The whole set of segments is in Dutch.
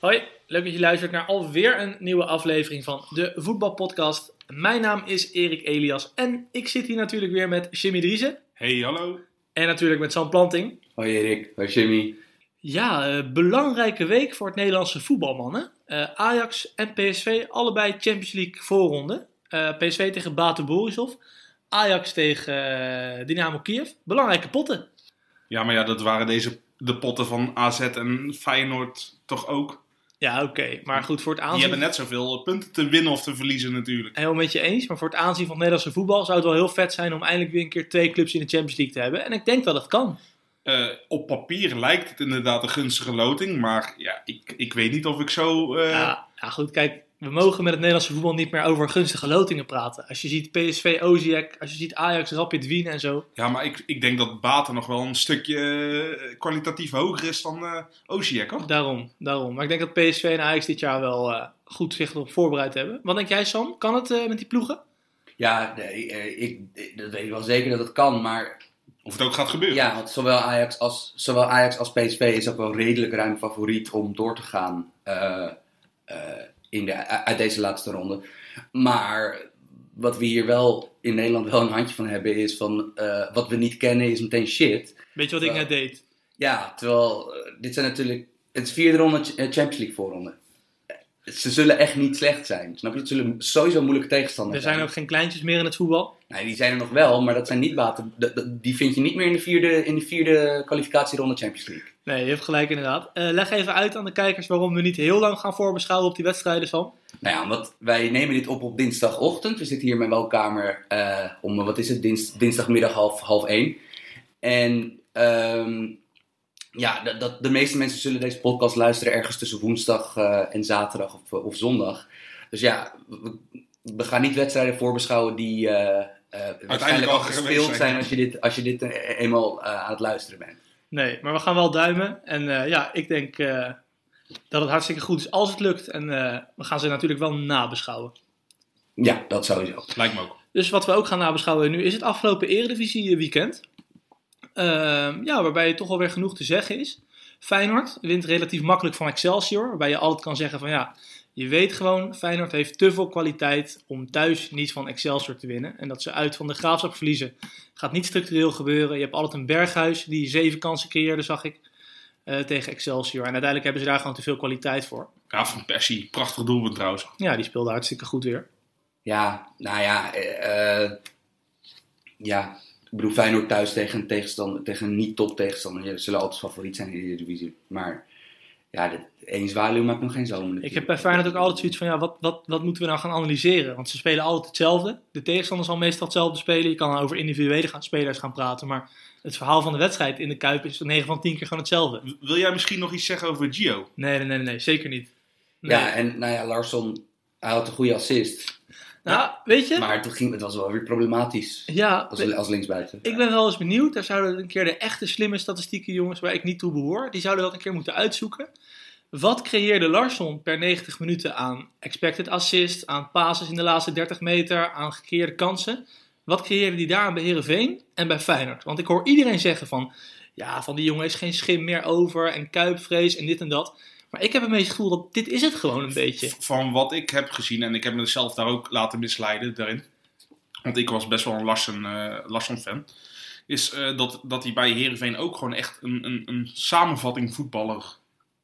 Hoi, leuk dat je luistert naar alweer een nieuwe aflevering van de Voetbalpodcast. Mijn naam is Erik Elias en ik zit hier natuurlijk weer met Jimmy Driessen Hey, hallo. en natuurlijk met Sam Planting. Hoi Erik, hoi Jimmy. Ja, eh, belangrijke week voor het Nederlandse voetbalmannen. Eh, Ajax en PSV, allebei Champions League voorronde. Eh, PSV tegen Bate Borisov, Ajax tegen Dynamo Kiev. Belangrijke potten. Ja, maar ja, dat waren deze de potten van AZ en Feyenoord toch ook. Ja, oké. Maar goed, voor het Die aanzien... hebben net zoveel punten te winnen of te verliezen natuurlijk. Helemaal met je eens, maar voor het aanzien van Nederlandse voetbal zou het wel heel vet zijn om eindelijk weer een keer twee clubs in de Champions League te hebben. En ik denk dat het kan. Eh, op papier lijkt het inderdaad een gunstige loting, maar ja, ik, ik weet niet of ik zo... Ja, ja, goed, kijk, we mogen met het Nederlandse voetbal niet meer over gunstige lotingen praten. Als je ziet PSV, Osijek, als je ziet Ajax, Rapid Wien en zo. Ja, maar ik, ik denk dat Baten nog wel een stukje eh, kwalitatief hoger is dan eh Osijek, hoor. Daarom, daarom. Maar ik denk dat PSV en Ajax dit jaar wel eh, goed zich erop voorbereid hebben. Wat denk jij, Sam? Kan het met die ploegen? Ja, nee, eh, ik, ik- dat weet ik wel zeker dat het kan, maar Of het ook gaat gebeuren. ja, want zowel Ajax als, zowel Ajax als PSV is ook wel redelijk ruim favoriet om door te gaan eh, eh, in de, uit deze laatste ronde. Maar wat we hier wel in Nederland wel een handje van hebben is van eh, wat we niet kennen is meteen shit. Weet je wat ik net deed? Ja, terwijl eh, dit zijn natuurlijk het is vierde ronde eh, Champions League voorronde. Ze zullen echt niet slecht zijn. Snap je? Het zullen sowieso moeilijke tegenstanders Er zijn ook geen kleintjes meer in het voetbal. Nee, die zijn er nog wel, maar dat zijn niet water. Die vind je niet meer in de vierde, in de vierde kwalificatieronde Champions League. Nee, je hebt gelijk inderdaad. Eh, leg even uit aan de kijkers waarom we niet heel lang gaan voorbeschouwen op die wedstrijden, Sam. Nou ja, omdat wij nemen dit op op dinsdagochtend. We zitten hier in mijn woonkamer eh, om, wat is het, Dins- dinsdagmiddag half, half één. En ehm, ja, dat, dat, de meeste mensen zullen deze podcast luisteren ergens tussen woensdag eh, en zaterdag of, of zondag. Dus ja, we, we gaan niet wedstrijden voorbeschouwen die waarschijnlijk al gespeeld zijn. als je dit, als je dit eh, eenmaal eh, aan het luisteren bent. Nee, maar we gaan wel duimen. En eh, ja, ik denk eh, dat het hartstikke goed is als het lukt. En eh, we gaan ze natuurlijk wel nabeschouwen. Ja, dat sowieso. Lijkt me ook. Dus wat we ook gaan nabeschouwen nu is het afgelopen Eredivisie weekend. Ehm, ja, waarbij toch alweer genoeg te zeggen is. Feyenoord wint relatief makkelijk van Excelsior. Waarbij je altijd kan zeggen van ja, je weet gewoon, Feyenoord heeft te veel kwaliteit om thuis niet van Excelsior te winnen. En dat ze uit van de graafschap verliezen, gaat niet structureel gebeuren. Je hebt altijd een berghuis die zeven kansen creëerde, zag ik, eh, tegen Excelsior. En uiteindelijk hebben ze daar gewoon te veel kwaliteit voor. Ja, van Persie. Prachtig doelpunt trouwens. Ja, die speelde hartstikke goed weer. Ja, nou ja, eh, eh, ja. Ik bedoel, Feyenoord thuis tegen een, tegenstander, tegen een niet-top tegenstander. Ja, zullen altijd favoriet zijn in de divisie. Maar ja, de, één zwaluw maakt nog geen zomer. Ik heb bij Feyenoord ook altijd zoiets van, ja, wat, wat, wat moeten we nou gaan analyseren? Want ze spelen altijd hetzelfde. De tegenstander zal meestal hetzelfde spelen. Je kan over individuele gaan, spelers gaan praten. Maar het verhaal van de wedstrijd in de Kuip is 9 van 10 keer gewoon hetzelfde. Wil jij misschien nog iets zeggen over Gio? Nee, nee, nee, nee, zeker niet. Nee. Ja, en nou ja, Larsson, hij had een goede assist. Weet je? Maar het, ging, het was wel weer problematisch ja, als, als linksbuiten. ik ben wel eens benieuwd. Daar zouden een keer de echte slimme statistieken jongens, waar ik niet toe behoor, die zouden dat een keer moeten uitzoeken. Wat creëerde Larsson per 90 minuten aan expected assist, aan passes in de laatste 30 meter, aan gecreëerde kansen? Wat creëerde hij daar bij Herenveen en bij Feyenoord? Want ik hoor iedereen zeggen van, ja, van die jongen is geen schim meer over en kuipvrees en dit en dat. Maar ik heb een beetje het gevoel dat dit is het gewoon een beetje. Van wat ik heb gezien, en ik heb mezelf daar ook laten misleiden daarin. Want ik was best wel een Larsson, eh, Larsson-fan. Is eh, dat, dat hij bij Herenveen ook gewoon echt een, een, een samenvatting voetballer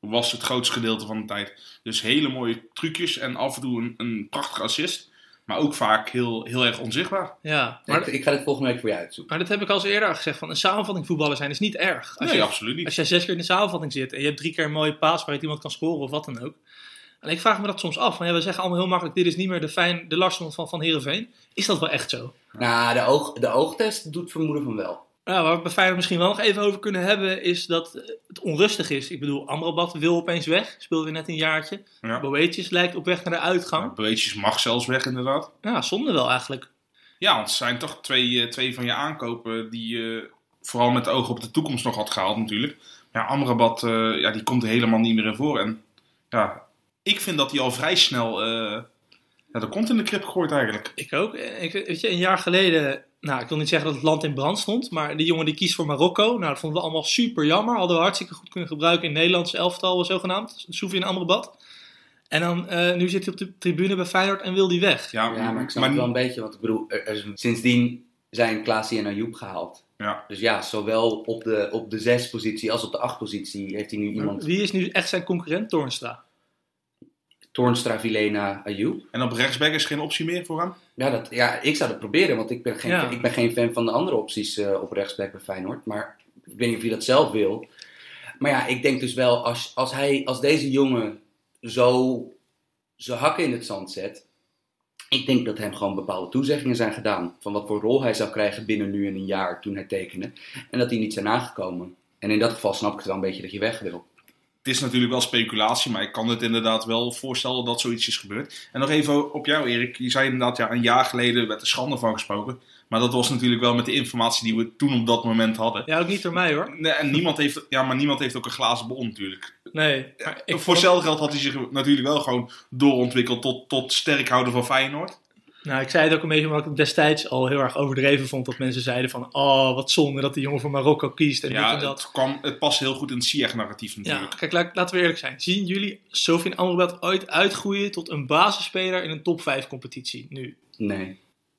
was. Het grootste gedeelte van de tijd. Dus hele mooie trucjes en af en toe een, een prachtige assist. Maar ook vaak heel, heel erg onzichtbaar. Ja, Maar ik, ik ga dit volgende week voor je uitzoeken. maar dat heb ik al eens eerder gezegd, van een samenvatting voetballer zijn is niet erg. Als Nee, je, absoluut niet. Als jij zes keer in de samenvatting zit en je hebt drie keer een mooie paas waaruit iemand kan scoren of wat dan ook. En ik vraag me dat soms af. Want ja, we zeggen allemaal heel makkelijk, dit is niet meer de, fijn, de Larsson van, van Heerenveen. Is dat wel echt zo? Nou, de, oog, de oogtest doet vermoeden van wel. Nou, waar we bij Feyenoord misschien wel nog even over kunnen hebben, is dat het onrustig is. Ik bedoel, Amrabat wil opeens weg. Speelde net een jaartje. Ja. Boetjes lijkt op weg naar de uitgang. Breetjes mag zelfs weg, inderdaad. Ja, zonde wel eigenlijk. Ja, want het zijn toch twee, eh, twee van je aankopen die je vooral met oog op de toekomst nog had gehaald natuurlijk. Maar ja, Amrabat, eh, ja, die komt er helemaal niet meer in voor. En ja, ik vind dat hij al vrij snel eh ja, de kont in de krip gooit eigenlijk. Ik ook. Ik, weet je, een jaar geleden nou, ik wil niet zeggen dat het land in brand stond, maar die jongen die kiest voor Marokko. Nou, dat vonden we allemaal super jammer. Hadden we hartstikke goed kunnen gebruiken in het Nederlands elftal, zogenaamd. Soufi in Amrabat. En dan, eh, nu zit hij op de tribune bij Feyenoord en wil die weg. Ja, maar ik snap het wel een beetje, want ik bedoel, er, er, sindsdien zijn Klaasie en Ayoub gehaald. Ja. Dus ja, zowel op de, op de zes positie als op de acht positie heeft hij nu iemand. Wie is nu echt zijn concurrent, Toornstra? Toornstra, Vilena, Ayoub. En op rechtsback is geen optie meer voor hem? Ja, dat, ja ik zou dat proberen, want ik ben geen, Ja. ik ben geen fan van de andere opties eh, op rechtsback bij Feyenoord. Maar ik weet niet of je dat zelf wil. Maar ja, ik denk dus wel, als, als, hij, als deze jongen zo zijn hakken in het zand zet. Ik denk dat hem gewoon bepaalde toezeggingen zijn gedaan. Van wat voor rol hij zou krijgen binnen nu en een jaar toen hij tekende. En dat die niet zijn aangekomen. En in dat geval snap ik het wel een beetje dat je weg wil. Het is natuurlijk wel speculatie, maar ik kan het inderdaad wel voorstellen dat zoiets is gebeurd. En nog even op jou, Erik. Je zei inderdaad, ja, een jaar geleden werd er schande van gesproken. Maar dat was natuurlijk wel met de informatie die we toen op dat moment hadden. Ja, ook niet door mij hoor. Nee, en niemand heeft, ja, maar niemand heeft ook een glazen bol natuurlijk. Nee. Voor vond- hetzelfde geld had hij zich natuurlijk wel gewoon doorontwikkeld tot, tot sterkhouder van Feyenoord. Nou, ik zei het ook een beetje omdat ik het destijds al heel erg overdreven vond. Dat mensen zeiden van, oh, wat zonde dat die jongen voor Marokko kiest en dit Ja, en dat. het, kwam, het past heel goed in het Ziyech-narratief Ja, natuurlijk. kijk, laat- laten we eerlijk zijn. Zien jullie Sofien Amrabat ooit uitgroeien tot een basisspeler in een top 5 competitie nu? Nee.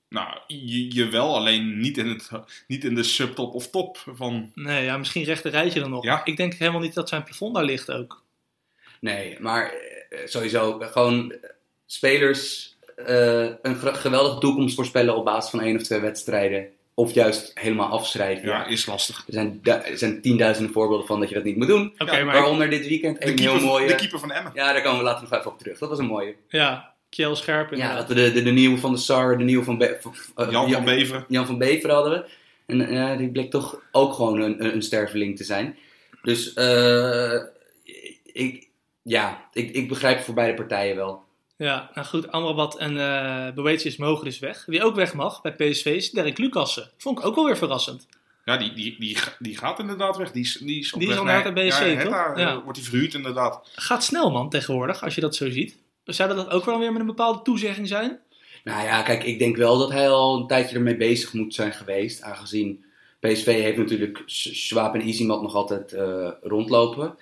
Nou, je, jawel, alleen niet in, het, niet in de subtop of top van... Nee, ja, misschien rechter rijtje dan nog. Ja. Ik denk helemaal niet dat zijn plafond daar ligt ook. Nee, maar eh, sowieso gewoon spelers eh, een ge- geweldige toekomst voorspellen op basis van één of twee wedstrijden. Of juist helemaal afschrijven. Ja, is lastig. Er, zijn er zijn tienduizenden voorbeelden van dat je dat niet moet doen. Maar Waaronder dit weekend De een keeper, heel mooie. de keeper van Emmen. Ja, daar komen we later nog even op terug. Dat was een mooie. ja, Kjell Scherp Ja, dat we de, de, de nieuwe van de Sar, de nieuwe van, Be eh, Jan van Beveren. Jan van Bever hadden we. En eh, die bleek toch ook gewoon een, een, een sterveling te zijn. Dus eh, ik, ja, ik, ik begrijp het voor beide partijen wel. Ja, nou goed, Amrabat en eh Boetius mogen dus weg. Wie ook weg mag bij PSV is Derek Lucassen. Vond ik ook wel weer verrassend. Ja, die, die, die, die gaat inderdaad weg. Die is, die is, op Die is weg al naar Hertha BSC, ja, toch? Eh, Ja. wordt hij verhuurd inderdaad. Gaat snel man tegenwoordig, als je dat zo ziet. Zou dat ook wel weer met een bepaalde toezegging zijn? Nou ja, kijk, ik denk wel dat hij al een tijdje ermee bezig moet zijn geweest. Aangezien PSV heeft natuurlijk S- Schwab en Izimat nog altijd eh, rondlopen.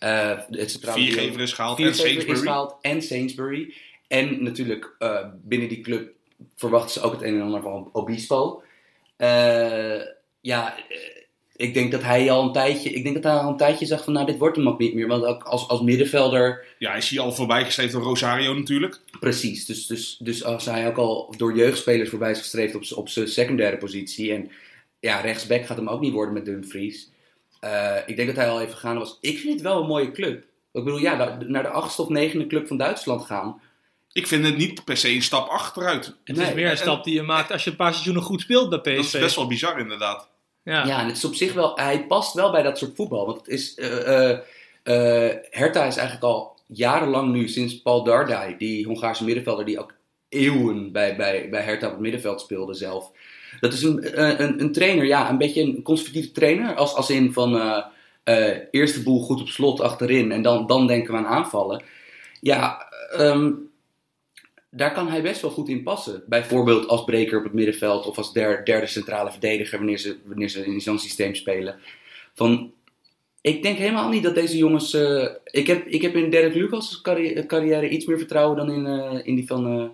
Eh het Viergever is gehaald en Viergever is Sainsbury. gehaald en Sainsbury. En natuurlijk eh, binnen die club verwachten ze ook het een en ander van Obispo. Eh, ja, ik denk dat hij al een tijdje, ik denk dat hij al een tijdje zag van, nou, dit wordt hem ook niet meer. Want ook als, als middenvelder, Ja, is hij al voorbij gestreefd door Rosario natuurlijk. precies. Dus, dus, dus als hij ook al door jeugdspelers voorbij is gestreefd op, op zijn secundaire positie. En ja, rechtsback gaat hem ook niet worden met Dumfries. Eh, ik denk dat hij al even gegaan was. Ik vind het wel een mooie club. Ik bedoel, ja, naar- de achtste of negende club van Duitsland gaan. Ik vind het niet per se een stap achteruit. Het Nee, is meer een en- stap die je maakt als je een paar seizoenen goed speelt bij PSV. Dat is best wel bizar inderdaad. Ja. Ja, en het is op zich wel, hij past wel bij dat soort voetbal. Want het is, eh, eh, eh, Hertha is eigenlijk al jarenlang nu, sinds Paul Dardai, die Hongaarse middenvelder die ook eeuwen bij, bij, bij Hertha op het middenveld speelde zelf. Dat is een, een, een, een trainer, ja, een beetje een conservatieve trainer. Als, als in van eh eh, eerst de boel goed op slot achterin en dan, dan denken we aan aanvallen. Ja, ehm, daar kan hij best wel goed in passen. Bijvoorbeeld als breker op het middenveld of als der- derde centrale verdediger wanneer ze, wanneer ze in zo'n systeem spelen. Van, ik denk helemaal niet dat deze jongens. eh, ik, heb, ik heb in Derek Lucas' carrière, carrière iets meer vertrouwen dan in, eh, in die van uh.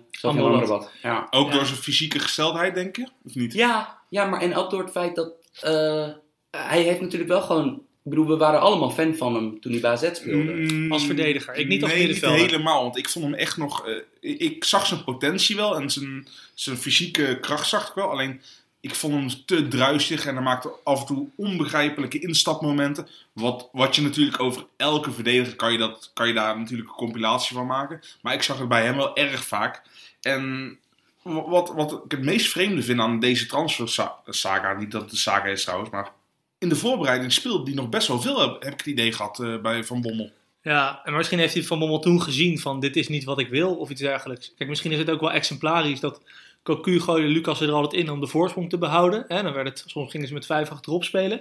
Ja. Ook Ja. door zijn fysieke gesteldheid, denk je? Of niet? Ja, ja, maar en ook door het feit dat. eh, hij heeft natuurlijk wel gewoon. Ik bedoel, we waren allemaal fan van hem toen hij bij AZ speelde. Mm, Als verdediger, ik niet als nee, middenvelder. niet helemaal. Want ik vond hem echt nog... eh, ik, ik zag zijn potentie wel en zijn, zijn fysieke kracht zag ik wel. Alleen, ik vond hem te druisig en hij maakte af en toe onbegrijpelijke instapmomenten. Wat, wat je natuurlijk over elke verdediger kan je, dat, kan je daar natuurlijk een compilatie van maken. Maar ik zag het bij hem wel erg vaak. En wat, wat ik het meest vreemde vind aan deze transfer-saga, niet dat het een saga is trouwens, maar in de voorbereiding speelde die nog best wel veel, heb, heb ik het idee gehad eh, bij Van Bommel. Ja, en misschien heeft hij Van Bommel toen gezien van dit is niet wat ik wil of iets dergelijks. Kijk, misschien is het ook wel exemplarisch dat Cocu gooide Lucas er altijd in om de voorsprong te behouden. Hè? Dan werd het, soms gingen ze met vijf achterop spelen.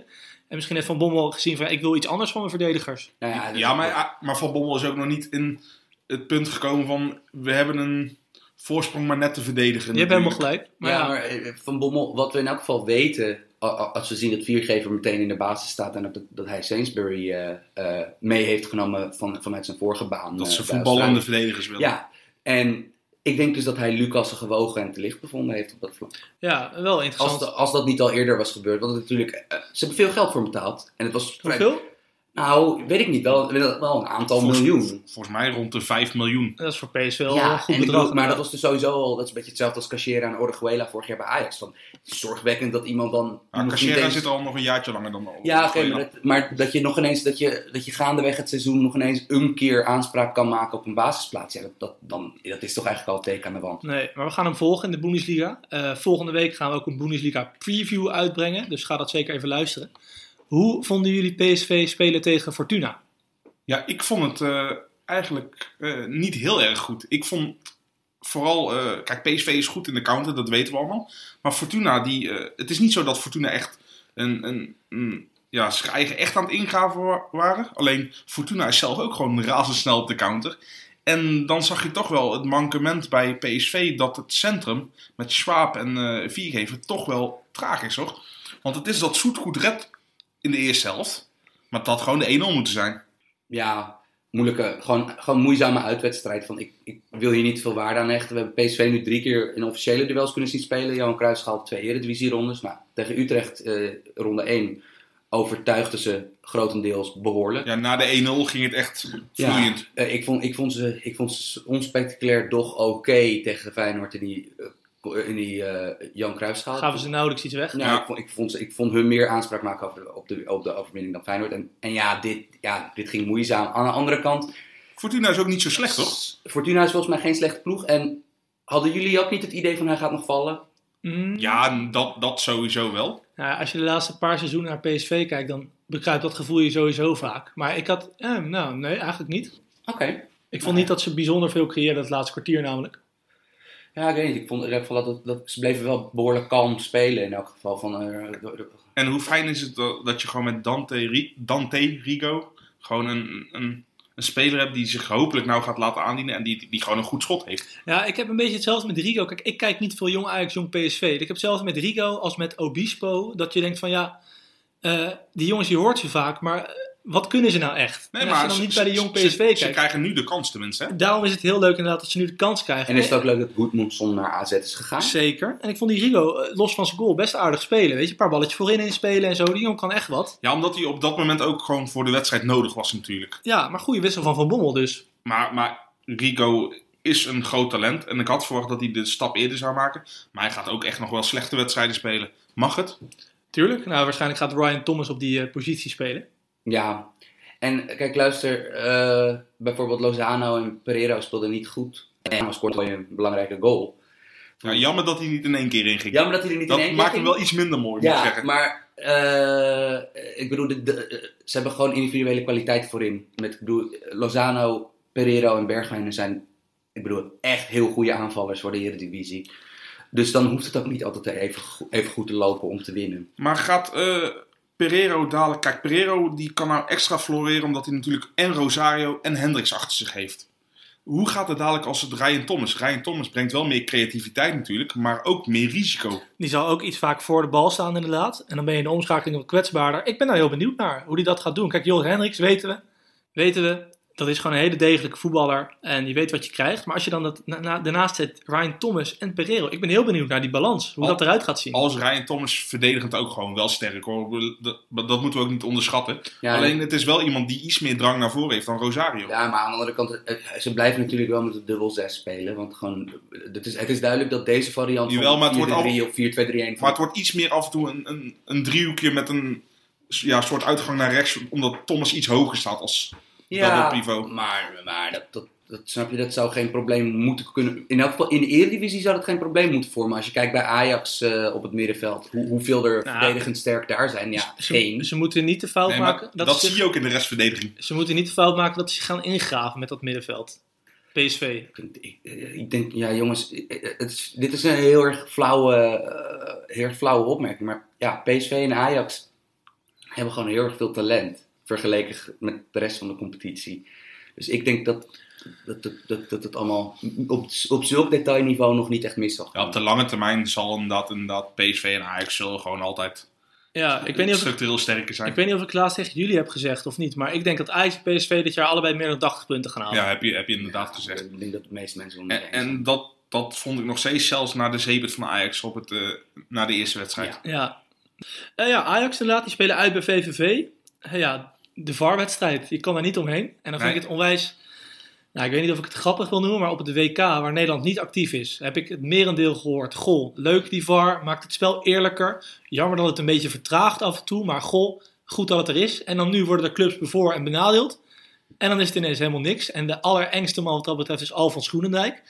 En misschien heeft Van Bommel gezien van ik wil iets anders van mijn verdedigers. Nou ja, Ja, maar, maar Van Bommel is ook nog niet in het punt gekomen van we hebben een voorsprong maar net te verdedigen. Je hebt helemaal gelijk. Maar ja, ja, maar eh, Van Bommel, wat we in elk geval weten, als we zien dat Viergever meteen in de basis staat en dat, dat hij Sainsbury eh, eh, mee heeft genomen van, vanuit zijn vorige baan. Dat ze voetballende verdedigers willen. Ja, en ik denk dus dat hij Lucas gewogen en te licht bevonden heeft op dat vlak. ja, wel Als, interessant. de- als dat niet al eerder was gebeurd, want natuurlijk, eh, ze hebben veel geld voor hem betaald. En het was vrij- Hoeveel? Nou, weet ik niet, wel, wel een aantal Volgens- miljoen. Volgens mij rond de 5 miljoen. Dat is voor PSV wel Ja, een goed bedrag. bedoel, maar dat was dus sowieso al, dat is een beetje hetzelfde als Cachera en Orejuela vorig jaar bij Ajax. Van, het is zorgwekkend dat iemand dan... Niet Cachera eens- zit er al nog een jaartje langer dan al. Ja, oké, maar, dat, maar dat je nog ineens, dat je, dat je gaandeweg het seizoen nog ineens een keer aanspraak kan maken op een basisplaats. Ja, dat, dat, dan, dat is toch eigenlijk al een teken aan de wand. Nee, maar we gaan hem volgen in de Bundesliga. Eh, volgende week gaan we ook een Bundesliga preview uitbrengen. Dus ga dat zeker even luisteren. Hoe vonden jullie PSV spelen tegen Fortuna? Ja, ik vond het eh, eigenlijk eh, niet heel erg goed. Ik vond vooral, eh, kijk, PSV is goed in de counter, dat weten we allemaal. Maar Fortuna, die, het is niet zo dat Fortuna echt een, een, ja, echt aan het ingraven wa- waren. Alleen Fortuna is zelf ook gewoon razendsnel op de counter. En dan zag je toch wel het mankement bij PSV dat het centrum met Schwab en eh Viergever toch wel traag is hoor. Want het is dat Zoet goed red in de eerste helft. Maar het had gewoon de 1-0 moeten zijn. Ja, moeilijke, gewoon, gewoon moeizame uitwedstrijd. Van, ik, ik wil hier niet veel waarde aan hechten. We hebben PSV nu drie keer in officiële duels kunnen zien spelen. Johan Cruijff gehaald twee Eredivisie-rondes. Nou, tegen Utrecht, eh, ronde 1, overtuigden ze grotendeels behoorlijk. Ja, na de 1-0 ging het echt vloeiend. eh, ik, vond, ik, vond ze, ik vond ze onspectaculair doch oké tegen Feyenoord in die, eh, in die eh, Jan Cruijffschaal. Gaven ze nauwelijks iets weg? Ja, Ja. Ik, vond, ik, vond ze, ik vond hun meer aanspraak maken over de, op, de, op de overwinning dan Feyenoord. En, en ja, dit, ja, dit ging moeizaam. Aan de andere kant, Fortuna is ook niet zo slecht, toch? Fortuna is volgens mij geen slechte ploeg. En hadden jullie ook niet het idee van hij gaat nog vallen? Mm, Ja, dat, dat sowieso wel. Nou, als je de laatste paar seizoenen naar PSV kijkt, dan bekruipt dat gevoel je sowieso vaak. Maar ik had, eh, nou nee, eigenlijk niet. Oké. Ik vond niet dat ze bijzonder veel creëerden het laatste kwartier namelijk. Ja, ik weet niet. Ik vond in elk geval dat, dat ze bleven wel behoorlijk kalm spelen. In elk geval van... eh, door- door- En hoe fijn is het dat, je gewoon met Dante, Dante Rigo gewoon een, een, een speler hebt die zich hopelijk nou gaat laten aandienen en die, die gewoon een goed schot heeft. Ja, ik heb een beetje hetzelfde met Rigo. Kijk, ik kijk niet veel jong Ajax, jong PSV. Ik heb hetzelfde met Rigo als met Obispo. Dat je denkt van ja, eh, die jongens die hoort je vaak, maar wat kunnen ze nou echt? en als je dan ze- niet bij de ze- jong ze- PSV Ze, kijkt. krijgen nu de kans tenminste. Hè? Daarom is het heel leuk inderdaad dat ze nu de kans krijgen. En is het ook leuk dat Goedmoedson naar AZ is gegaan? Zeker. En ik vond die Rigo, eh, los van zijn goal, best aardig spelen. Weet je, een paar balletjes voorin inspelen en zo. Die jongen kan echt wat. Ja, omdat hij op dat moment ook gewoon voor de wedstrijd nodig was natuurlijk. Ja, maar goede wissel van Van Bommel dus. Maar, maar Rigo is een groot talent en ik had verwacht dat hij de stap eerder zou maken. Maar hij gaat ook echt nog wel slechte wedstrijden spelen. Mag het? Tuurlijk. Nou, waarschijnlijk gaat Ryan Thomas op die eh, positie spelen. Ja. En kijk, luister. eh, bijvoorbeeld Lozano en Pereira speelden niet goed. En wel een belangrijke goal. Ja, jammer dat hij niet in één keer inging. Jammer dat hij er niet dat in één keer maakt hem wel iets minder mooi, moet ik Ja, zeggen. maar eh, ik bedoel, de, de- ze hebben gewoon individuele kwaliteit voorin. Met, ik bedoel, Lozano, Pereiro en Bergwijn zijn, ik bedoel, echt heel goede aanvallers voor de Eredivisie. Dus dan hoeft het ook niet altijd even, even goed te lopen om te winnen. Maar gaat eh Pereiro dadelijk... Kijk, Pereiro die kan nou extra floreren omdat hij natuurlijk en Rosario en Hendricks achter zich heeft. Hoe gaat het dadelijk als het Ryan Thomas? Ryan Thomas brengt wel meer creativiteit natuurlijk, maar ook meer risico. Die zal ook iets vaak voor de bal staan inderdaad. En dan ben je in de omschakeling wat kwetsbaarder. Ik ben daar heel benieuwd naar hoe hij dat gaat doen. Kijk, Joris Hendricks weten we. Weten we. Dat is gewoon een hele degelijke voetballer. En je weet wat je krijgt. Maar als je dan dat, na, na- daarnaast zet Ryan Thomas en Pereiro. Ik ben heel benieuwd naar die balans. Hoe Al- dat eruit gaat zien. Als Ryan Thomas verdedigend ook gewoon wel sterk hoor. Dat, dat moeten we ook niet onderschatten. Ja, Alleen het is wel iemand die iets meer drang naar voren heeft dan Rosario. Ja, maar aan de andere kant, eh, ze blijven natuurlijk wel met de dubbel 6 spelen. Want gewoon, het is, het is duidelijk dat deze variant Jawel, maar het wordt 4-3 of 4-2-3-1... Maar het wordt iets meer af en toe een, een, een driehoekje met een ja, soort uitgang naar rechts. Omdat Thomas iets hoger staat als Ja, dat op niveau. maar, maar dat, dat, dat snap je, dat zou geen probleem moeten kunnen. In elk geval in de Eredivisie zou dat geen probleem moeten vormen. Als je kijkt bij Ajax eh, op het middenveld, hoe, hoeveel er Nou, verdedigend sterk daar zijn. Ja, Ze, geen. ze moeten niet de fout Nee, maken. dat Dat ze, zie je ook in de restverdediging. ze moeten niet de fout maken dat ze gaan ingraven met dat middenveld. PSV. Ik, ik denk, ja jongens, het is, dit is een heel erg flauwe, eh, heel erg flauwe opmerking. Maar ja, PSV en Ajax hebben gewoon heel erg veel talent. Vergeleken met de rest van de competitie. Dus ik denk dat dat, dat, dat, dat het allemaal op, op zulk detailniveau nog niet echt mis zal gaan. Ja, op de lange termijn zal inderdaad, inderdaad PSV en Ajax zullen gewoon altijd Ja, ik weet, niet of ik, structureel sterker zijn. ik weet niet of ik laatst tegen jullie heb gezegd of niet. Maar ik denk dat Ajax en PSV dit jaar allebei meer dan 80 punten gaan halen. Ja, heb je, heb je inderdaad gezegd. Ik denk dat de meeste mensen En, en dat, dat vond ik nog steeds zelfs na de zeepert van Ajax op het, eh, na de eerste wedstrijd. Ja. Ja. Eh, ja, Ajax inderdaad, die spelen uit bij VVV. Eh, ja, de VAR-wedstrijd, je kan daar niet omheen. En dan vind Nee. ik het onwijs... Nou, ik weet niet of ik het grappig wil noemen, maar op het WK, waar Nederland niet actief is, heb ik het merendeel gehoord. Goh, leuk die VAR, maakt het spel eerlijker. Jammer dat het een beetje vertraagt af en toe, maar goh, goed dat het er is. En dan nu worden er clubs bevoor en benadeeld. En dan is het ineens helemaal niks. En de allerengste man wat dat betreft is Alfons Schoenendijk.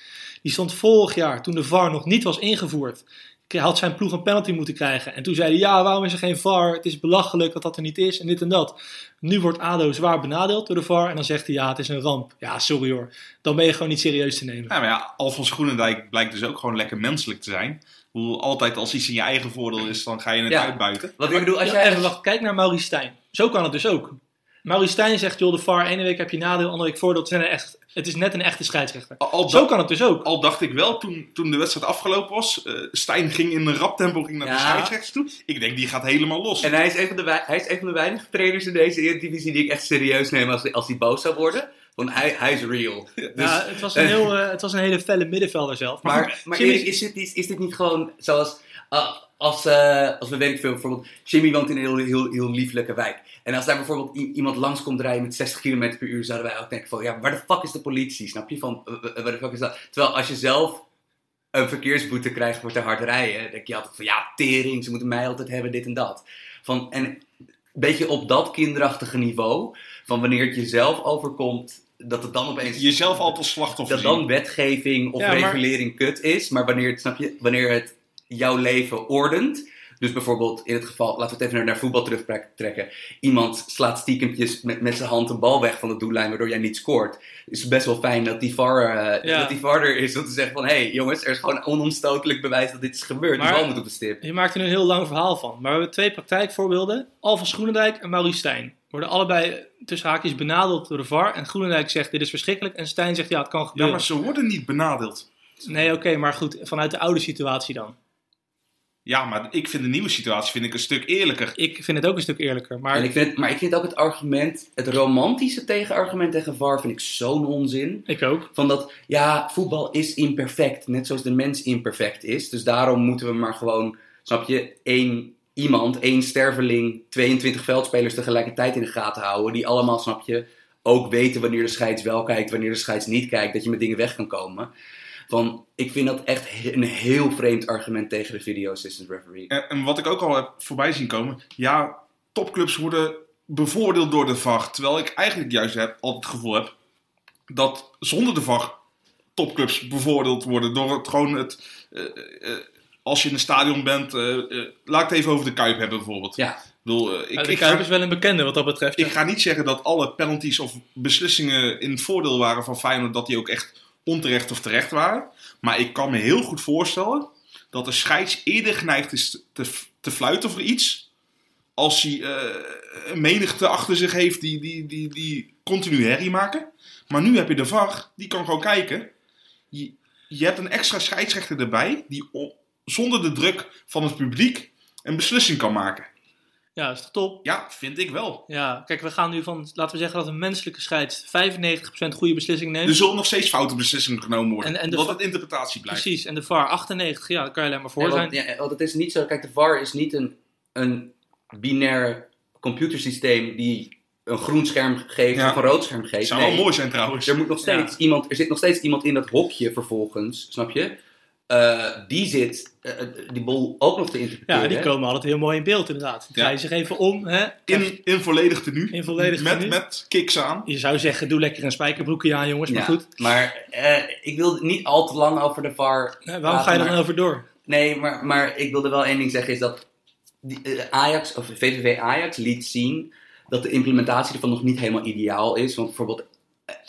Die stond vorig jaar, toen de VAR nog niet was ingevoerd, had zijn ploeg een penalty moeten krijgen. En toen zei hij, ja, waarom is er geen VAR? Het is belachelijk dat dat er niet is en dit en dat. Nu wordt ADO zwaar benadeeld door de VAR en dan zegt hij, ja, het is een ramp. Ja, sorry hoor. Dan ben je gewoon niet serieus te nemen. Ja, maar ja, Alfons Groenendijk blijkt dus ook gewoon lekker menselijk te zijn. Hoe altijd als iets in je eigen voordeel is, dan ga je het Ja. uitbuiten. Wat ik bedoel, als Ja, jij... Even wacht, kijk naar Maurice Stijn. Zo kan het dus ook. Maurice Stijn zegt, joh, de VAR, ene week heb je nadeel, andere week voordeel. Het is, net een echt, het is net een echte scheidsrechter. Al, al, Zo kan het dus ook. al dacht ik wel, toen, toen de wedstrijd afgelopen was, eh, Stijn ging in een rap tempo ging naar de Ja. scheidsrechters toe. Ik denk, die gaat helemaal los. En hij is, een van de, hij is een van de weinige trainers in deze Eredivisie die ik echt serieus neem als, als hij boos zou worden. Want hij, hij is real. Dus, ja, het, was een heel, eh, het was een hele felle middenvelder zelf. Maar, maar goed, maar Jimmy- Erik, is dit, is, is dit niet gewoon zoals... ah, als, eh, als we veel, bijvoorbeeld... Jimmy woont in een heel, heel, heel lieflijke wijk. En als daar bijvoorbeeld iemand langs komt rijden met 60 km per uur... zouden wij ook denken van... Ja, waar de fuck is de politie? Snap je? Van, waar de fuck is dat? Terwijl als je zelf een verkeersboete krijgt voor te hard rijden... dan denk je altijd van... Ja, tering, ze moeten mij altijd hebben, dit en dat. Van, en een beetje op dat kinderachtige niveau... van wanneer het jezelf overkomt... dat het dan opeens... Jezelf altijd slachtoffer dat zien. dan wetgeving of Ja, maar- regulering kut is, maar wanneer het, snap je, wanneer het jouw leven ordent. Dus bijvoorbeeld in het geval, laten we het even naar, naar voetbal terugtrekken. Iemand slaat stiekempjes met, met zijn hand een bal weg van de doellijn, waardoor jij niet scoort. Het is best wel fijn dat die VAR, eh, Ja. dat die VAR er is om te zeggen van... hé hey, jongens, er is gewoon onomstotelijk bewijs dat dit is gebeurd. Maar- die bal moet op de stip. Je maakt er nu een heel lang verhaal van. Maar we hebben twee praktijkvoorbeelden. Alvan Schoenendijk en Maurice Stijn. Worden allebei tussen haakjes benadeeld door de VAR. En Groenendijk zegt dit is verschrikkelijk. En Stijn zegt ja, het kan Ja, gebeuren. maar ze worden niet benadeeld. Nee, oké, maar goed. Vanuit de oude situatie dan. Ja, maar ik vind de nieuwe situatie vind ik een stuk eerlijker. Ik vind het ook een stuk eerlijker. Maar En ik vind maar ik vind ook het argument, het romantische tegenargument tegen VAR vind ik zo'n onzin. ik ook. Van dat, ja, voetbal is imperfect. Net zoals de mens imperfect is. Dus daarom moeten we maar gewoon, snap je, één iemand, één sterveling, 22 veldspelers tegelijkertijd in de gaten houden. Die allemaal, snap je, ook weten wanneer de scheids wel kijkt, wanneer de scheids niet kijkt. Dat je met dingen weg kan komen. Van, ik vind dat echt een heel vreemd argument tegen de video assistant referee. En, en wat ik ook al heb voorbij zien komen. Ja, topclubs worden bevoordeeld door de VAR. Terwijl ik eigenlijk juist heb, altijd het gevoel heb dat zonder de VAR topclubs bevoordeeld worden. Door het gewoon het. eh, eh, als je in een stadion bent, eh, eh, laat ik het even over de Kuip hebben bijvoorbeeld. Ja, Ik bedoel, eh, ik, Ja, de ik, Kuip ga, is wel een bekende wat dat betreft. ik ga niet zeggen dat alle penalties of beslissingen in het voordeel waren van Feyenoord, dat die ook echt onterecht of terecht waren. Maar ik kan me heel goed voorstellen dat de scheids eerder geneigd is te, te fluiten voor iets. Als hij eh, een menigte achter zich heeft die, die, die, die continu herrie maken. Maar nu heb je de VAR, die kan gewoon kijken. Je, je hebt een extra scheidsrechter erbij, die zonder de druk van het publiek een beslissing kan maken. Ja, is toch top? Ja, vind ik wel. Ja, kijk, we gaan nu van, laten we zeggen dat een menselijke scheids 95% goede beslissing neemt. Er zullen nog steeds foute beslissingen genomen worden. En- en de wat het interpretatie blijft. Precies, en de VAR 98, ja, daar kan je alleen maar voor zijn. ja, want het is niet zo. Kijk, de VAR is niet een, een binair computersysteem die een groen scherm geeft Ja. of een rood scherm geeft. Zou Nee, wel mooi zijn trouwens. er, moet nog steeds Ja. iemand, er zit nog steeds iemand in dat hokje vervolgens, snap je? Eh, die zit eh, eh, die bol ook nog te interpreteren. Ja, die komen altijd heel mooi in beeld inderdaad. Dan Ja. draai je zich even om. Hè? In, in volledig tenue. In volledig met, tenue. met kicks aan. Je zou zeggen, doe lekker een spijkerbroekje aan jongens, maar Ja, goed. Maar eh, ik wil niet al te lang over de VAR. Ja, waarom ga je dan over door? Nee, maar, maar ik wilde wel één ding zeggen, is dat die, Ajax, of VVV Ajax liet zien dat de implementatie ervan nog niet helemaal ideaal is. Want bijvoorbeeld,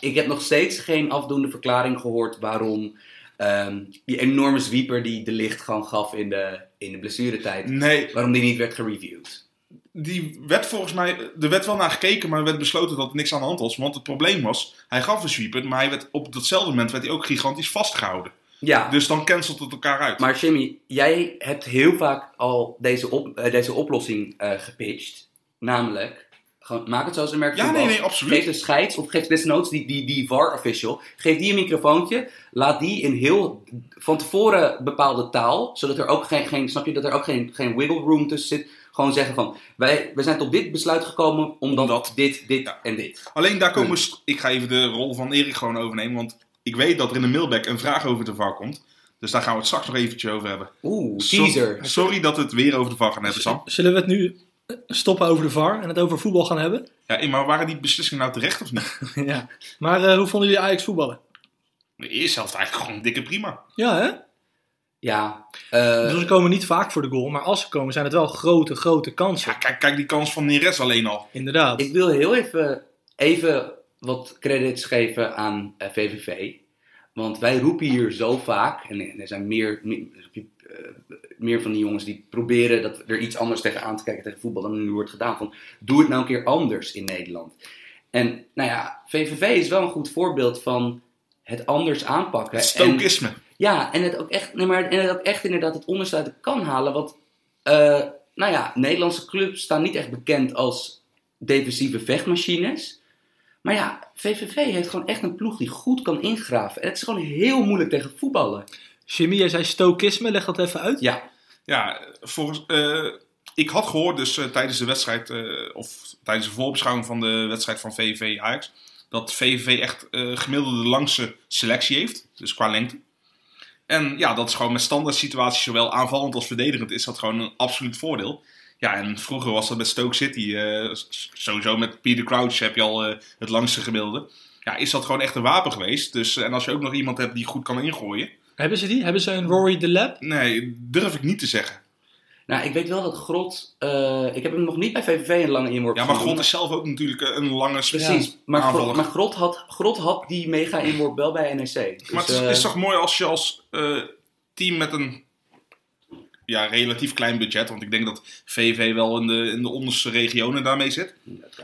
ik heb nog steeds geen afdoende verklaring gehoord waarom ehm, die enorme sweeper die de licht gewoon gaf in de, in de blessuretijd, Nee, waarom die niet werd gereviewd. die werd volgens mij, er werd wel naar gekeken, maar er werd besloten dat er niks aan de hand was. Want het probleem was, hij gaf een sweeper, maar hij werd, op datzelfde moment werd hij ook gigantisch vastgehouden. Ja, Dus dan cancelt het elkaar uit. maar Jimmy, jij hebt heel vaak al deze, op, eh, deze oplossing eh, gepitcht. Namelijk, gewoon, maak het zoals een merk Ja, nee, nee, absoluut. Geef de scheids of geef desnoods die, die, die VAR-official, geef die een microfoontje. Laat die in heel van tevoren bepaalde taal, zodat er ook geen, geen snap je, dat er ook geen, geen wiggle room tussen zit. Gewoon zeggen van, wij, wij zijn tot dit besluit gekomen omdat, Omdat- dit, dit Ja. en dit. Alleen daar komen, st- ik ga even de rol van Erik gewoon overnemen, want ik weet dat er in de mailback een vraag over de VAR komt. Dus daar gaan we het straks nog eventjes over hebben. Oeh, So- teaser. sorry dat we het weer over de VAR gaan hebben, Sam. Zullen we het nu stoppen over de VAR en het over voetbal gaan hebben? Ja, maar waren die beslissingen nou terecht of niet? ja. Maar eh, hoe vonden jullie Ajax voetballen? De eerste helft eigenlijk gewoon dikke prima. Ja, hè? Ja, eh, Dus ze komen niet vaak voor de goal, maar als ze komen zijn het wel grote, grote kansen. Ja, kijk, kijk die kans van Neres alleen al. Inderdaad. Ik wil heel even, even wat credits geven aan eh, VVV. Want wij roepen hier zo vaak, en er zijn meer, meer, eh, meer van die jongens die proberen dat er iets anders tegenaan te kijken tegen voetbal dan nu wordt gedaan. Van, doe het nou een keer anders in Nederland. En nou ja, VVV is wel een goed voorbeeld van het anders aanpakken. Het En- stokisme. ja, en het ook echt, nee, maar, en het ook echt inderdaad het onderste uit de kan halen. Want, eh, nou ja, Nederlandse clubs staan niet echt bekend als defensieve vechtmachines. Maar ja, VVV heeft gewoon echt een ploeg die goed kan ingraven. En het is gewoon heel moeilijk tegen voetballen. Jimmy, jij zei stokisme, leg dat even uit. Ja, Ja, volgens, eh, ik had gehoord dus eh, tijdens de wedstrijd, eh, of tijdens de voorbeschouwing van de wedstrijd van VVV Ajax, dat VVV echt gemiddelde langste selectie heeft, dus qua lengte. En ja, dat is gewoon met standaard situaties, zowel aanvallend als verdedigend, is dat gewoon een absoluut voordeel. Ja, en vroeger was dat met Stoke City, sowieso met Peter Crouch heb je al het langste gemiddelde. Ja, is dat gewoon echt een wapen geweest. Dus, en als je ook nog iemand hebt die goed kan ingooien, Hebben ze die? Hebben ze een Rory de Lab? nee, durf ik niet te zeggen. nou ik weet wel dat Grot, eh, ik heb hem nog niet bij VVV een lange inworp Ja, maar. Grot is zelf ook natuurlijk eh, een lange Precies, Ja, maar, Grot, aanvaller. maar Grot, had, Grot had die mega inworp wel bij NEC. Dus, Maar het is, eh, is toch mooi als je als eh, team met een ja, relatief klein budget, want ik denk dat VV wel in de, in de onderste regionen daarmee zit.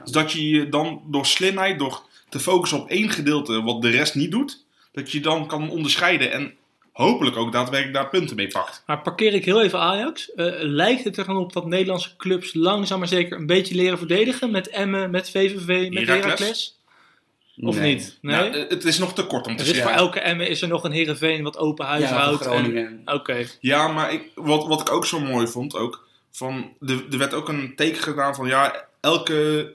Dus dat je je dan door slimheid, door te focussen op één gedeelte wat de rest niet doet, dat je dan kan onderscheiden en hopelijk ook daadwerkelijk daar punten mee pakt. Maar parkeer ik heel even Ajax. Eh, lijkt het er dan op dat Nederlandse clubs langzaam maar zeker een beetje leren verdedigen? Met Emmen, met VVV, met Heracles? Of nee. niet? Nee? Nou, eh, het is nog te kort om te er is zeggen. voor elke Emmen is er nog een Heerenveen wat open huis Ja, houdt. en-. Oké. Ja, maar ik, wat, wat ik ook zo mooi vond, ook, van, de, er werd ook een teken gedaan van ja, elke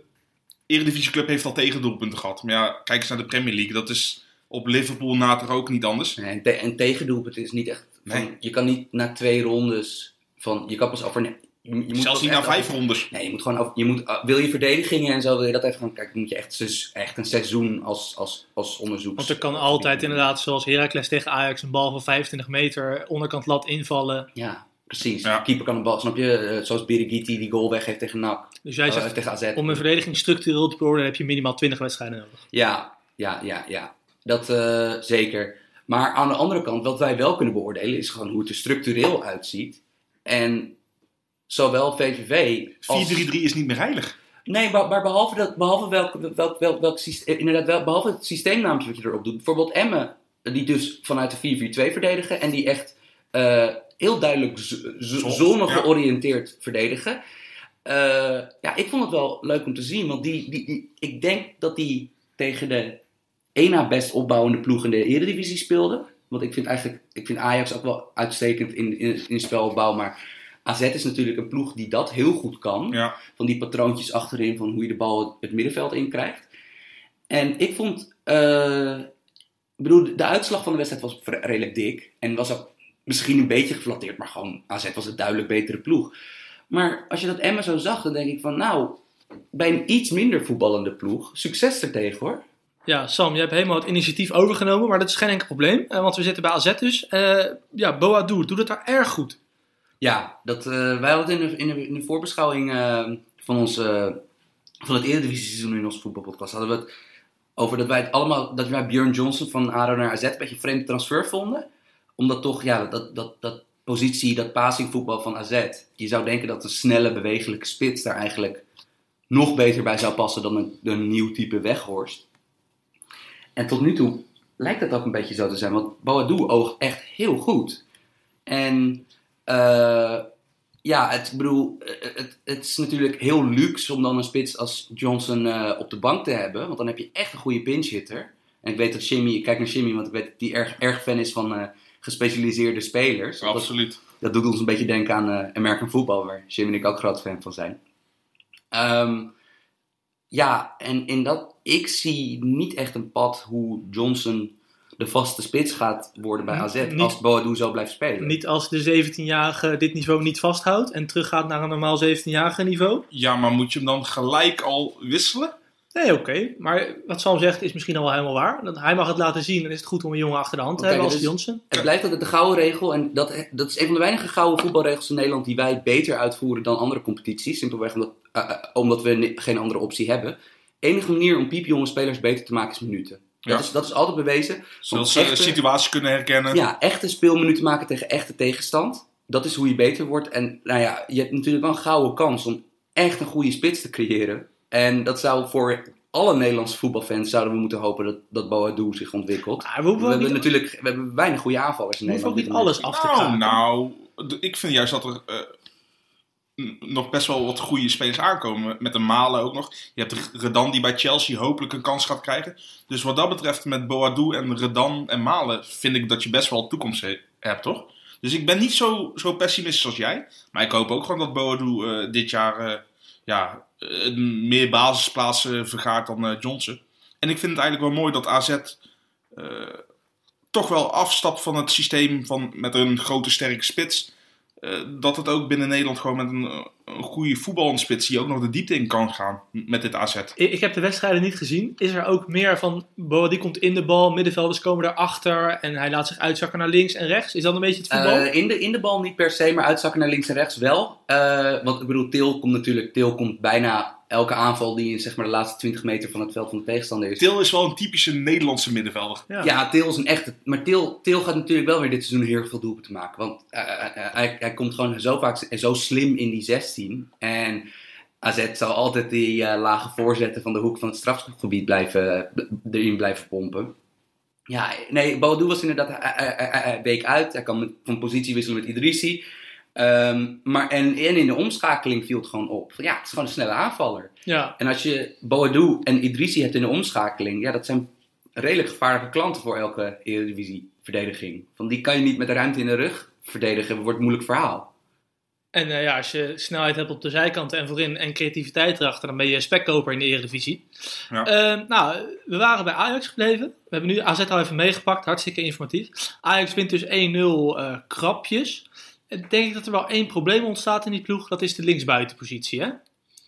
Eredivisieclub heeft al tegendoelpunten gehad. Maar ja, kijk eens naar de Premier League, dat is op Liverpool na toch ook niet anders. Nee, en, te en tegendoelpunt is niet echt. Van, Nee. Je kan niet na twee rondes van. Je kan pas over. Je, je moet Zelfs niet na vijf over- rondes. Nee, je moet gewoon. Over, je moet, uh, wil je verdedigingen en zo, wil je dat even gaan kijken. Dan moet je echt, echt een seizoen als, als, als onderzoek. Want er kan altijd inderdaad, zoals Heracles tegen Ajax, een bal van 25 meter onderkant lat invallen. Ja, precies. Ja. De keeper kan een bal, snap je? Eh, zoals Birigiti die goal weg heeft tegen NAC. Dus jij Eh, zegt, tegen AZ. om een verdediging structureel te beoordelen heb je minimaal 20 wedstrijden nodig. Ja, ja, ja, ja. Dat eh, zeker. Maar aan de andere kant, wat wij wel kunnen beoordelen, is gewoon hoe het er structureel uitziet. En zowel VVV als... 4-3-3 is niet meer heilig. Nee, maar, maar behalve, dat, behalve welk, welk, welk, welk systeem, inderdaad, wel, behalve het systeemnaampje wat je erop doet. Bijvoorbeeld Emmen, die dus vanuit de 4-4-2 verdedigen en die echt eh, heel duidelijk z- z- Zon- zone ja. georiënteerd verdedigen. Eh, ja, ik vond het wel leuk om te zien, want die, die, die, ik denk dat die tegen de één na best opbouwende ploeg in de Eredivisie speelde. Want ik vind eigenlijk, ik vind Ajax ook wel uitstekend in, in, in spelopbouw, maar AZ is natuurlijk een ploeg die dat heel goed kan Ja. van die patroontjes achterin, van hoe je de bal het, middenveld in krijgt. En ik vond, eh, ik bedoel, de uitslag van de wedstrijd was redelijk dik. En was ook misschien een beetje geflatteerd, maar gewoon AZ was een duidelijk betere ploeg. Maar als je dat Emma zo zag, dan denk ik van, nou, bij een iets minder voetballende ploeg, succes ertegen hoor. Ja, Sam, je hebt helemaal het initiatief overgenomen, maar dat is geen enkel probleem. eh, want we zitten bij AZ dus. Eh ja, Boadu doet het daar erg goed. Ja, dat, eh, wij hadden in de, in de, in de voorbeschouwing van, ons, van het Eredivisie seizoen in onze voetbalpodcast hadden we het over dat wij het allemaal, dat wij Björn Johnson van ADO naar AZ een beetje een vreemde transfer vonden. Omdat toch, ja, dat, dat, dat positie, dat passingvoetbal van AZ. Je zou denken dat een snelle, bewegelijke spits daar eigenlijk nog beter bij zou passen dan een, een nieuw type Weghorst. En tot nu toe lijkt dat ook een beetje zo te zijn, want Boadu oogt echt heel goed. En eh, ja, het, ik bedoel, eh, het, het is natuurlijk heel luxe om dan een spits als Johnson eh, op de bank te hebben, want dan heb je echt een goede pinch hitter. En ik weet dat Jimmy, ik kijk naar Jimmy, want ik weet dat hij erg, erg fan is van gespecialiseerde spelers. Absoluut. dat doet ons een beetje denken aan American Football, waar Jimmy en ik ook groot fan van zijn. Ehm, ja, en in dat, ik zie niet echt een pad hoe Johnson de vaste spits gaat worden bij AZ Niet- als Boadu zo blijft spelen. Niet als de 17-jarige dit niveau niet vasthoudt en teruggaat naar een normaal 17-jarige niveau. Ja, maar moet je hem dan gelijk al wisselen? Nee, oké. Maar wat Sam zegt is misschien al wel helemaal waar. Dat hij mag het laten zien. Dan is het goed om een jongen achter de hand te hebben als dus- Johnson. Het blijft altijd de gouden regel. En dat, dat is een van de weinige gouden voetbalregels in Nederland die wij beter uitvoeren dan andere competities. Simpelweg omdat, eh, eh, omdat we geen andere optie hebben. enige manier om piepjonge spelers beter te maken is minuten. Ja. Dat, is, dat is altijd bewezen. Zodat ze echte- de situatie kunnen herkennen. Ja, echte speelminuten maken tegen echte tegenstand. Dat is hoe je beter wordt. En nou ja, je hebt natuurlijk wel een gouden kans om echt een goede spits te creëren. En dat zou voor alle Nederlandse voetbalfans zouden we moeten hopen dat, dat Boadu zich ontwikkelt. Maar we hebben niet, natuurlijk we hebben weinig goede aanvallers in we hoeven ook Nederland. niet alles af te Nou, kraken. nou, d- ik vind juist dat er eh, nog best wel wat goede spelers aankomen. Met de Malen ook nog. Je hebt Redan die bij Chelsea hopelijk een kans gaat krijgen. Dus wat dat betreft met Boadu en Redan en Malen vind ik dat je best wel toekomst he- hebt, toch? Dus ik ben niet zo, zo pessimistisch als jij. Maar ik hoop ook gewoon dat Boadu eh, dit jaar eh, ja, meer basisplaatsen vergaart dan eh, Johnson. En ik vind het eigenlijk wel mooi dat AZ eh, toch wel afstapt van het systeem van met een grote sterke spits. Eh, dat het ook binnen Nederland gewoon met een, een goede voetballende spits die ook nog de diepte in kan gaan met dit AZ. Ik, ik heb de wedstrijden niet gezien. Is er ook meer van, Boa die komt in de bal, middenvelders komen daarachter en hij laat zich uitzakken naar links en rechts. Is dat een beetje het voetbal? Eh, in, de, in de bal niet per se, maar uitzakken naar links en rechts wel. Eh, want ik bedoel, Til komt natuurlijk, Til komt bijna elke aanval die in zeg maar, de laatste 20 meter van het veld van de tegenstander is. Til is wel een typische Nederlandse middenvelder. ja. Ja, Til is een echte. Maar Til, Til gaat natuurlijk wel weer dit seizoen heel veel doelpunten maken. Want eh, eh, eh, hij, hij komt gewoon zo vaak en zo slim in die 16. En AZ zal altijd die lage voorzetten van de hoek van het strafgebied blijven, b- erin blijven pompen. Ja, nee, Boadu was inderdaad, week uit. Hij kan met- van positie wisselen met Idrissi. Ehm, maar en, en in de omschakeling viel het gewoon op. Ja, het is gewoon een snelle aanvaller. ja. En als je Boadu en Idrissi hebt in de omschakeling, ja, dat zijn redelijk gevaarlijke klanten voor elke Eredivisie-verdediging. Van die kan je niet met de ruimte in de rug verdedigen, wordt een moeilijk verhaal. En eh, ja, als je snelheid hebt op de zijkanten en voorin en creativiteit erachter, dan ben je spekkoper in de Eredivisie. Ja. Eh, nou, we waren bij Ajax gebleven. We hebben nu AZ al even meegepakt, hartstikke informatief. Ajax wint dus 1-0 eh, krapjes. En denk ik dat er wel één probleem ontstaat in die ploeg, dat is de linksbuitenpositie, hè?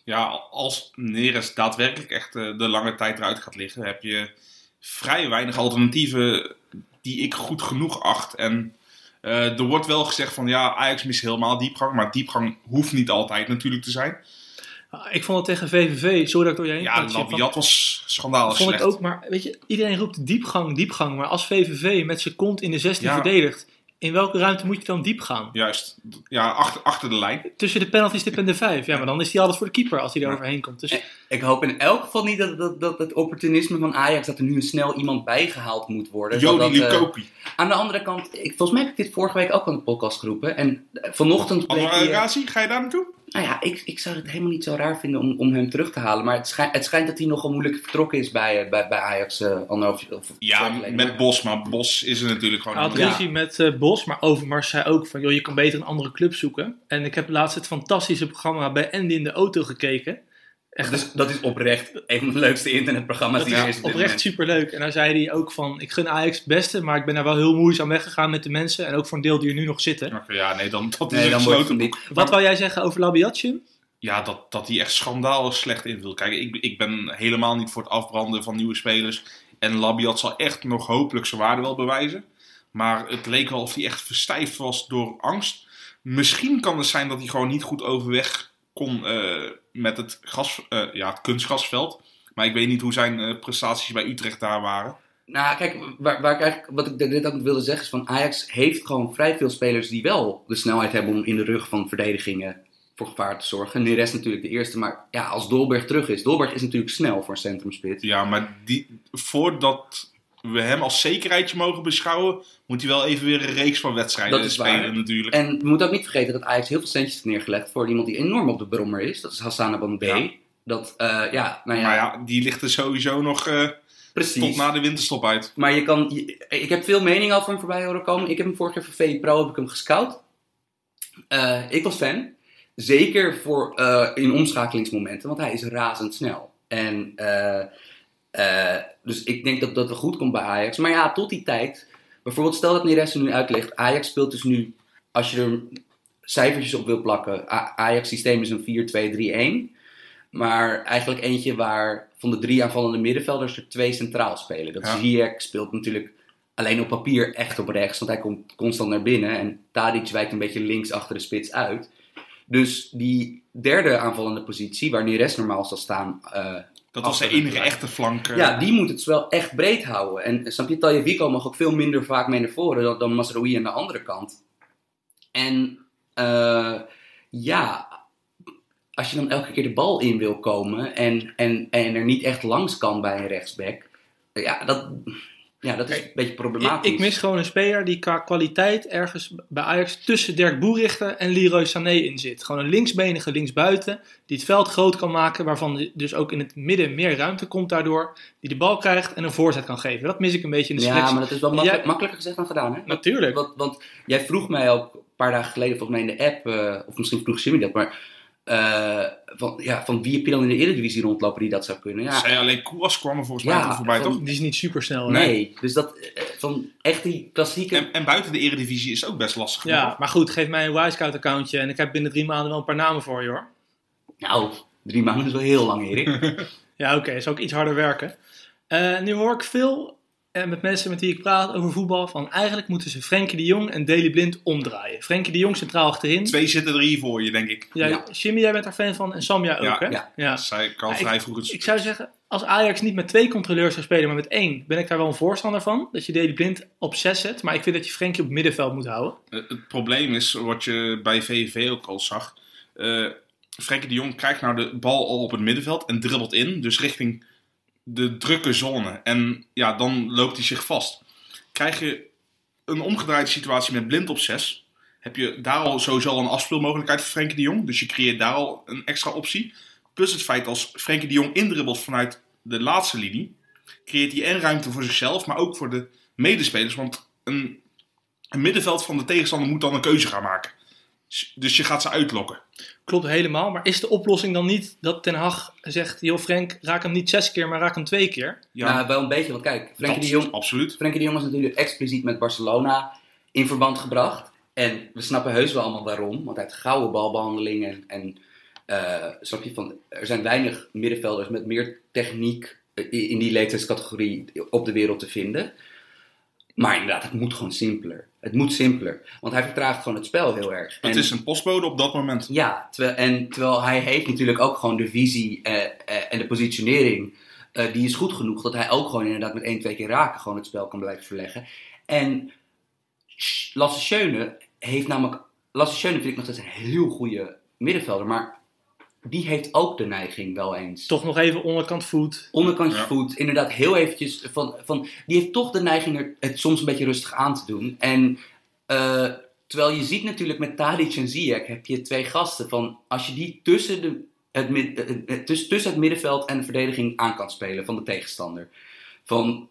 Ja, als Neres daadwerkelijk echt eh, de lange tijd eruit gaat liggen, heb je vrij weinig alternatieven die ik goed genoeg acht. En eh, er wordt wel gezegd van ja, Ajax mist helemaal diepgang, maar diepgang hoeft niet altijd natuurlijk te zijn. Ah, Ik vond het tegen VVV, sorry dat ik door je heen Ja, Labiat was schandalig vond slecht. ik ook, maar weet je, iedereen roept diepgang, diepgang. Maar als VVV met zijn kont in de 16 Ja. verdedigt, in welke ruimte moet je dan diep gaan? Juist, ja, achter, achter de lijn. Tussen de penalties en de 5. Ja, maar dan is hij alles voor de keeper als hij er overheen komt. Dus Ik hoop in elk geval niet dat, dat, dat het opportunisme van Ajax, dat er nu snel iemand bijgehaald moet worden. Jody eh, Lukoki. aan de andere kant, ik, volgens mij heb ik dit vorige week ook aan de podcast geroepen. En eh, vanochtend eh, Razi, ga je daar naartoe? Nou ja, ik, ik zou het helemaal niet zo raar vinden om, om hem terug te halen. Maar het, schijnt het schijnt dat hij nogal moeilijk vertrokken is bij, eh, bij, bij Ajax uh, anderhalf of Ja, met Bos, maar Bos is er natuurlijk gewoon hij had. Ja. ruzie met eh, Bos, maar Overmars zei ook van, joh, je kan beter een andere club zoeken. En ik heb laatst het fantastische programma bij Andy in de auto gekeken. Echt, Dus dat is oprecht een van de leukste internetprogramma's dat die er is is. oprecht moment. superleuk. En daar zei hij ook van, ik gun Ajax het beste, maar ik ben daar wel heel moeizaam weggegaan met de mensen. En ook voor een deel die er nu nog zitten. Ja, nee, dan, dat is Nee, een dan gesloten boek. Wat wou jij zeggen over Labiatje? Ja, dat, dat hij echt schandalig slecht invult. Kijk, ik, ik ben helemaal niet voor het afbranden van nieuwe spelers. En Labiat zal echt nog hopelijk zijn waarde wel bewijzen. Maar het leek wel of hij echt verstijfd was door angst. Misschien kan het zijn dat hij gewoon niet goed overweg kon eh, met het, gas, eh, ja, het kunstgasveld. Maar ik weet niet hoe zijn eh, prestaties bij Utrecht daar waren. Nou, kijk, waar, waar ik eigenlijk, wat ik dit ook wilde zeggen is van Ajax heeft gewoon vrij veel spelers die wel de snelheid hebben om in de rug van verdedigingen voor gevaar te zorgen. Neres natuurlijk de eerste, maar ja, als Dolberg terug is. Dolberg is natuurlijk snel voor een centrumspits. Ja, maar die, voordat we hem als zekerheidje mogen beschouwen, moet hij wel even weer een reeks van wedstrijden Dat is spelen waar. natuurlijk. En we moeten ook niet vergeten dat Ajax heel veel centjes heeft neergelegd voor iemand die enorm op de brommer is. Dat is Hassan. Ja. Dat, eh, ja, nou ja, Maar ja, die ligt er sowieso nog eh, precies. tot na de winterstop uit. Maar je kan, je- ik heb veel meningen over hem voorbij horen komen. Ik heb hem vorig jaar voor VI Pro heb ik hem gescout. Eh, ik was fan. Zeker voor, in omschakelingsmomenten, want hij is razendsnel. En, eh, dus ik denk dat dat wel goed komt bij Ajax. Maar ja, tot die tijd. Bijvoorbeeld, stel dat Neres er nu uitlegt. Ajax speelt dus nu, als je er cijfertjes op wil plakken. Ajax systeem is een 4-2-3-1. Maar eigenlijk eentje waar van de drie aanvallende middenvelders er twee centraal spelen. Dat Ja. Ziyech speelt natuurlijk alleen op papier echt op rechts, want hij komt constant naar binnen. En Tadic wijkt een beetje links achter de spits uit. Dus die derde aanvallende positie, waar Neres normaal zal staan, eh, Dat was de de enige echte flank. eh. ja, die moet het wel echt breed houden. En snap je, Taljevico mag ook veel minder vaak mee naar voren dan, dan Masraoui aan de andere kant. En eh, ja, als je dan elke keer de bal in wil komen en, en, en er niet echt langs kan bij een rechtsback, ja, dat, ja, dat is een beetje problematisch. ik mis gewoon een speler die qua kwaliteit ergens bij Ajax tussen Dirk Boerichter en Leroy Sané in zit. Gewoon een linksbenige linksbuiten die het veld groot kan maken, waarvan dus ook in het midden meer ruimte komt daardoor. Die de bal krijgt en een voorzet kan geven. Dat mis ik een beetje in de ja, selectie. maar dat is wel makkelijk, Jij- makkelijker gezegd dan gedaan, hè? Natuurlijk. Want, want jij vroeg mij ook een paar dagen geleden, volgens mij in de app, eh, of misschien vroeg Jimmy dat, maar eh, van, ja, van wie heb je dan in de Eredivisie rondlopen die dat zou kunnen? Ja, Zei alleen Koewas kwam er volgens Ja, mij voorbij, van- toch? Die is niet super snel. nee. Dus dat, eh, van echt die klassieke... En, en buiten de eredivisie is ook best lastig. Ja, maar goed, geef mij een Wisecout accountje en ik heb binnen drie maanden wel een paar namen voor je hoor. Nou, drie maanden is wel heel lang, Erik. Ja, oké, is ook iets harder werken. Eh, nu hoor ik veel eh, met mensen met wie ik praat over voetbal van eigenlijk moeten ze Frenkie de Jong en Daley Blind omdraaien. Frenkie de Jong centraal achterin. Twee zitten er hier voor je, denk ik. Ja, Ja. Jimmy, jij bent daar fan van en Samja ook, Ja, hè? ja. ja. Al Ja, vrij vroeg. Ik zou zeggen, als Ajax niet met twee controleurs zou spelen, maar met één, ben ik daar wel een voorstander van. Dat je Daley Blind op zes zet. Maar ik vind dat je Frenkie op het middenveld moet houden. Eh, Het probleem is, wat je bij VVV ook al zag. eh Frenkie de Jong krijgt nou de bal al op het middenveld en dribbelt in. Dus richting de drukke zone. En ja, dan loopt hij zich vast. Krijg je een omgedraaide situatie met blind op 6. Heb je daar al sowieso al een afspeelmogelijkheid voor Frenkie de Jong. Dus je creëert daar al een extra optie. Plus het feit als Frenkie de Jong indribbelt vanuit de laatste linie. Creëert hij en ruimte voor zichzelf, maar ook voor de medespelers. Want een, een middenveld van de tegenstander moet dan een keuze gaan maken. Dus je gaat ze uitlokken. Klopt helemaal. Maar is de oplossing dan niet dat Ten Hag zegt: joh, Frank, raak hem niet zes keer, maar raak hem twee keer? Ja, Nou, wel een beetje, want kijk, Frenkie de, Jong, absoluut. Frenkie de Jong is natuurlijk expliciet met Barcelona in verband gebracht. En we snappen heus wel allemaal waarom, want hij heeft gouden balbehandeling en... en eh, snap je, van, er zijn weinig middenvelders met meer techniek eh, in die leeftijdscategorie op de wereld te vinden. Maar inderdaad, het moet gewoon simpeler. Het moet simpeler. Want hij vertraagt gewoon het spel heel erg. Het En- is een postbode op dat moment. Ja, terwijl, en terwijl hij heeft natuurlijk ook gewoon de visie eh, eh, en de positionering. eh, die is goed genoeg dat hij ook gewoon inderdaad met één, twee keer raken gewoon het spel kan blijven verleggen. En Lasse Schöne heeft namelijk... Lasse Schöne vind ik nog steeds een heel goede middenvelder, maar die heeft ook de neiging wel eens. Toch nog even onderkant voet. Onderkantje Ja. voet, inderdaad heel eventjes van, van... Die heeft toch de neiging er het soms een beetje rustig aan te doen. En eh, terwijl je ziet natuurlijk met Tadic en Ziyech heb je twee gasten van... Als je die tussen, de, het, mid- eh, eh, tussen, tussen het middenveld en de verdediging aan kan spelen van de tegenstander. Van...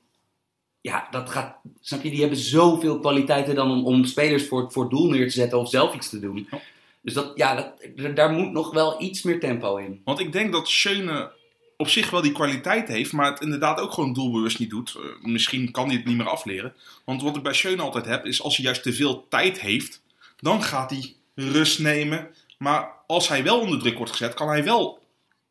Ja, dat gaat... Snap je? Die hebben zoveel kwaliteiten dan om, om spelers voor, voor het doel neer te zetten of zelf iets te doen. Ja. Dus dat, ja, dat, daar moet nog wel iets meer tempo in. Want ik denk dat Schöne op zich wel die kwaliteit heeft, maar het inderdaad ook gewoon doelbewust niet doet. Eh, misschien kan hij het niet meer afleren. Want wat ik bij Schöne altijd heb, is als hij juist te veel tijd heeft, dan gaat hij rust nemen. Maar als hij wel onder druk wordt gezet, kan hij wel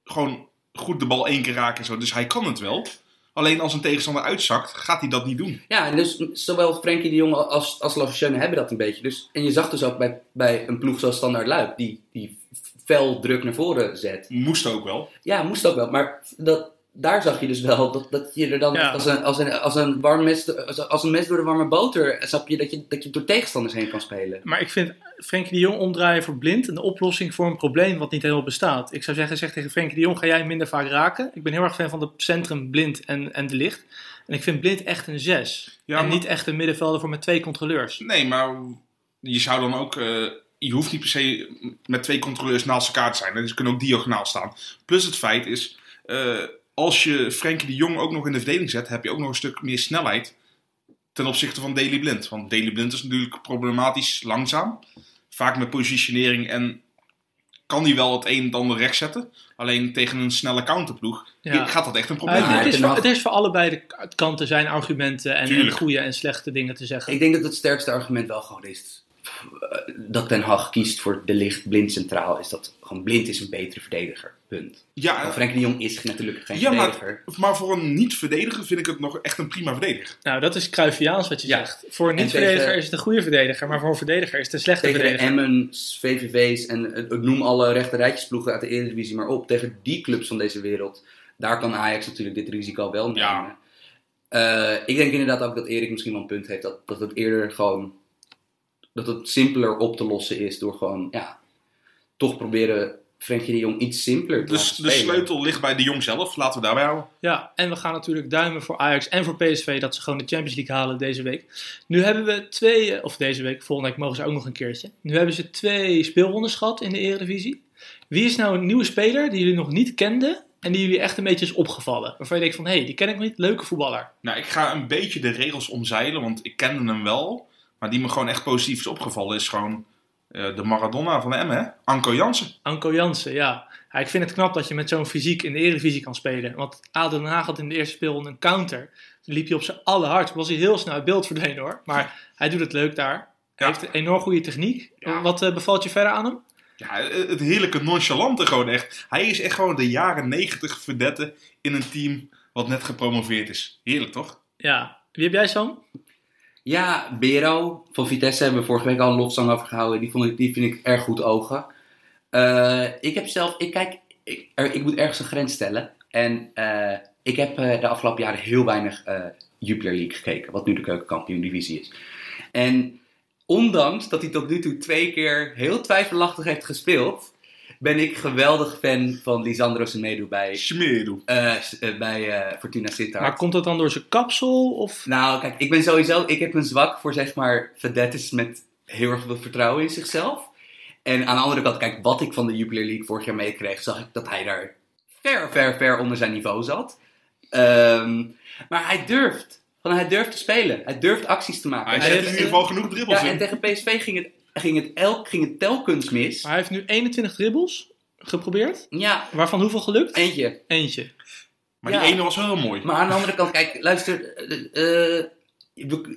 gewoon goed de bal één keer raken. en Zo. Dus hij kan het wel. Alleen als een tegenstander uitzakt, gaat hij dat niet doen. Ja, en dus zowel Frenkie de Jong als, als Laverschöne hebben dat een beetje. Dus, en je zag dus ook bij, bij een ploeg zoals Standaard Luik, die, die fel druk naar voren zet. Moest ook wel. Ja, moest ook wel. Maar dat, daar zag je dus wel dat, dat je er dan Ja. als, een, als, een, als, een warm mes, als, als een mes door de warme boter, snap je dat je, dat je door tegenstanders heen kan spelen. Maar ik vind Frenkie de Jong omdraaien voor blind een oplossing voor een probleem wat niet helemaal bestaat. Ik zou zeggen, zeg tegen Frenkie de Jong, ga jij minder vaak raken. Ik ben heel erg fan van de centrum blind en, en de licht. En ik vind blind echt een 6. Ja, en maar- niet echt een middenvelder voor met twee controleurs. Nee, maar je zou dan ook. eh, je hoeft niet per se met twee controleurs naast elkaar te zijn. hè. Dus ze kunnen ook diagonaal staan. Plus het feit is. eh, als je Frenkie de Jong ook nog in de verdediging zet, heb je ook nog een stuk meer snelheid. Ten opzichte van Daily Blind. Want Daily Blind is natuurlijk problematisch langzaam. Vaak met positionering en kan die wel het een en ander recht zetten. Alleen tegen een snelle counterploeg Ja. gaat dat echt een probleem Ja, het, worden. is voor, Hag- het is voor allebei de kanten zijn argumenten en, goede en slechte dingen te zeggen. Ik denk dat het sterkste argument wel gewoon is dat Ten Hag kiest voor de licht blind centraal. Is dat gewoon blind is een betere verdediger. Punt. Ja, Want Frenkie de Jong is natuurlijk geen Ja, maar- verdediger. maar voor een niet-verdediger vind ik het nog echt een prima verdediger. Nou, dat is Cruyffiaans wat je Ja. zegt. Voor een En niet-verdediger tegen- is het een goede verdediger, maar voor een verdediger is het een slechte Tegen de verdediger. Emmens, VVV's en eh, ik noem alle rechte rijtjesploegen uit de Eredivisie maar op. Tegen die clubs van deze wereld. Daar kan Ajax natuurlijk dit risico wel nemen. Ja. Eh, ik denk inderdaad ook dat Erik misschien wel een punt heeft. Dat, dat het eerder gewoon... Dat het simpeler op te lossen is door gewoon... Ja, toch proberen Frenkie de Jong iets simpeler te Dus laten de sleutel ligt bij de jong zelf. Laten we daarbij houden. Ja, en we gaan natuurlijk duimen voor Ajax en voor PSV dat ze gewoon de Champions League halen deze week. Nu hebben we twee, eh, of deze week, volgende week mogen ze ook nog een keertje. Nu hebben ze twee speelrondes gehad in de Eredivisie. Wie is nou een nieuwe speler die jullie nog niet kenden en die jullie echt een beetje is opgevallen? Waarvan je denkt van, hé, hey, die ken ik nog niet, leuke voetballer. Nou, ik ga een beetje de regels omzeilen, want ik kende hem wel. Maar die me gewoon echt positief is opgevallen is gewoon de Maradona van de M, hè? Anko Jansen. Anko Jansen, ja. ja. Ik vind het knap dat je met zo'n fysiek in de Eredivisie kan spelen. Want ADO Den Haag had in de eerste speelronde een counter. Toen liep hij op zijn allerhardst. Was hij heel snel uit beeld verdwenen hoor. Maar hij doet het leuk daar. Hij Ja. heeft een enorm goede techniek. Ja. Wat eh, bevalt je verder aan hem? Ja, eh, het heerlijke nonchalante gewoon echt. Hij is echt gewoon de jaren negentig verdette in een team wat net gepromoveerd is. Heerlijk, toch? Ja. Wie heb jij, Sam? Ja, Bero van Vitesse hebben we vorige week al een lofzang over gehouden. Die, vond ik, die vind ik erg goed ogen. Eh, ik heb zelf, ik kijk, ik, moet ergens een grens stellen. En eh, ik heb eh, de afgelopen jaren heel weinig Jupiler League gekeken, wat nu de keukenkampioen divisie is. En ondanks dat hij tot nu toe twee keer heel twijfelachtig heeft gespeeld, ben ik geweldig fan van Lisandro Semedo bij, eh, eh, bij eh, Fortuna Sittard. Maar komt dat dan door zijn kapsel? Of... Nou, kijk, ik ben sowieso, ik heb een zwak voor zeg maar vedettes met heel erg veel vertrouwen in zichzelf. En aan de andere kant, kijk, wat ik van de Jupiler League vorig jaar meekreeg, zag ik dat hij daar ver, ver, ver onder zijn niveau zat. Ehm, maar hij durft. Van, hij durft te spelen. Hij durft acties te maken. Hij heeft- in ieder geval genoeg dribbels ja, en tegen PSV ging het, ging het, elk, ging het telkens mis. Maar hij heeft nu 21 dribbles geprobeerd. Ja, Waarvan hoeveel gelukt? eentje. Eentje. Maar Ja. die ene was wel heel mooi. Maar aan de andere kant, kijk, luister. eh, eh,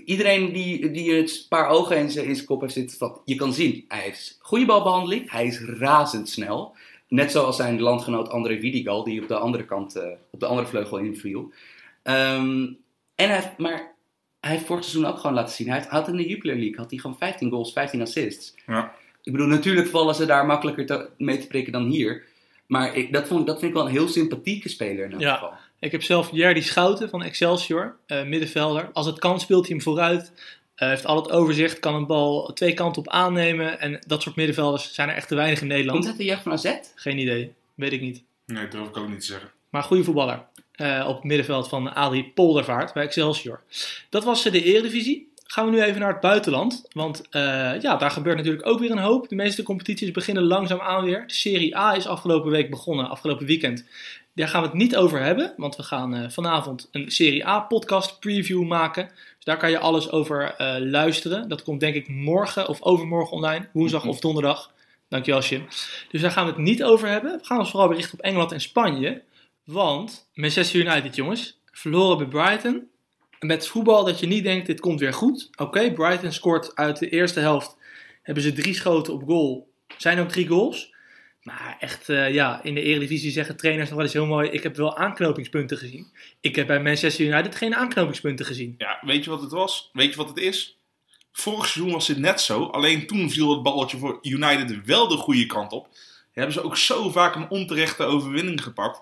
iedereen die, die een paar ogen in zijn, in zijn kop heeft zitten, van, je kan zien, hij heeft goede balbehandeling, hij is razendsnel. Net zoals zijn landgenoot André Widigal, die op de andere kant, eh, op de andere vleugel inviel. Ehm, en hij maar hij heeft vorig seizoen ook gewoon laten zien, hij had, in de Jupiler League had hij gewoon 15 goals, 15 assists. Ja. Ik bedoel, natuurlijk vallen ze daar makkelijker te- mee te prikken dan hier. Maar ik, dat, vond, dat vind ik wel een heel sympathieke speler in elk Ja. geval. Ik heb zelf Jerdy Schouten van Excelsior, eh, middenvelder. Als het kan speelt hij hem vooruit. Eh, heeft al het overzicht, kan een bal twee kanten op aannemen. En dat soort middenvelders zijn er echt te weinig in Komt Nederland. het de jeugd van AZ? Geen idee, weet ik niet. Nee, dat durf ik ook niet te zeggen. Maar goede voetballer. Eh, op het middenveld van Adrie Poldervaart bij Excelsior. Dat was eh, de Eredivisie. Gaan we nu even naar het buitenland. Want eh, ja, daar gebeurt natuurlijk ook weer een hoop. De meeste competities beginnen langzaam aan weer. De Serie A is afgelopen week begonnen, afgelopen weekend. Daar gaan we het niet over hebben. Want we gaan vanavond een Serie A podcast preview maken. Dus daar kan je alles over luisteren. Dat komt denk ik morgen of overmorgen online. Woensdag of donderdag. Dankjewel, Jim. Dus daar gaan we het niet over hebben. We gaan ons vooral berichten op Engeland en Spanje. Want Manchester United, jongens, verloren bij Brighton. Met voetbal dat je niet denkt, dit komt weer goed. Oké, Brighton scoort uit de eerste helft. Hebben ze drie schoten op goal. Zijn ook drie goals. Maar echt, eh, ja, in de Eredivisie zeggen trainers nog wel eens heel mooi... ik heb wel aanknopingspunten gezien. Ik heb bij Manchester United geen aanknopingspunten gezien. Ja, weet je wat het was? Weet je wat het is? Vorig seizoen was dit net zo. Alleen toen viel het balletje voor United wel de goede kant op. Hebben ze ook zo vaak een onterechte overwinning gepakt.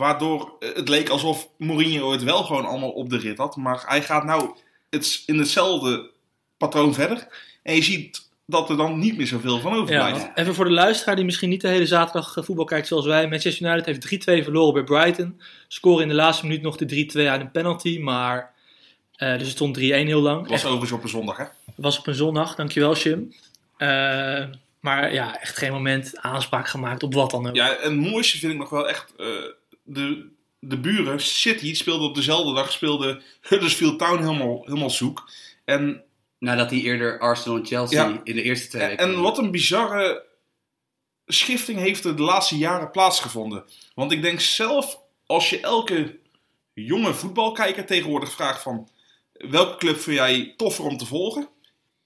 Waardoor het leek alsof Mourinho het wel gewoon allemaal op de rit had. Maar hij gaat nou het, in hetzelfde patroon verder. En je ziet dat er dan niet meer zoveel van overblijft. Ja, even voor de luisteraar die misschien niet de hele zaterdag eh, voetbal kijkt zoals wij. Manchester United heeft 3-2 verloren bij Brighton. Scoren in de laatste minuut nog de 3-2 uit een penalty. Maar, uh, dus het stond 3-1 heel lang. Was overigens op een zondag, hè? Was op een zondag, dankjewel Jim. Uh, maar ja, echt geen moment aanspraak gemaakt op wat dan ook. Ja, en het mooiste vind ik nog wel echt... Uh, de, de buren, City, speelde op dezelfde dag, speelde Huddersfield Town helemaal, helemaal zoek. En Nadat hij eerder Arsenal en Chelsea ja. in de eerste twee weken... En wat een bizarre schifting heeft er de laatste jaren plaatsgevonden. Want ik denk zelf, als je elke jonge voetbalkijker tegenwoordig vraagt van... Welke club vind jij toffer om te volgen?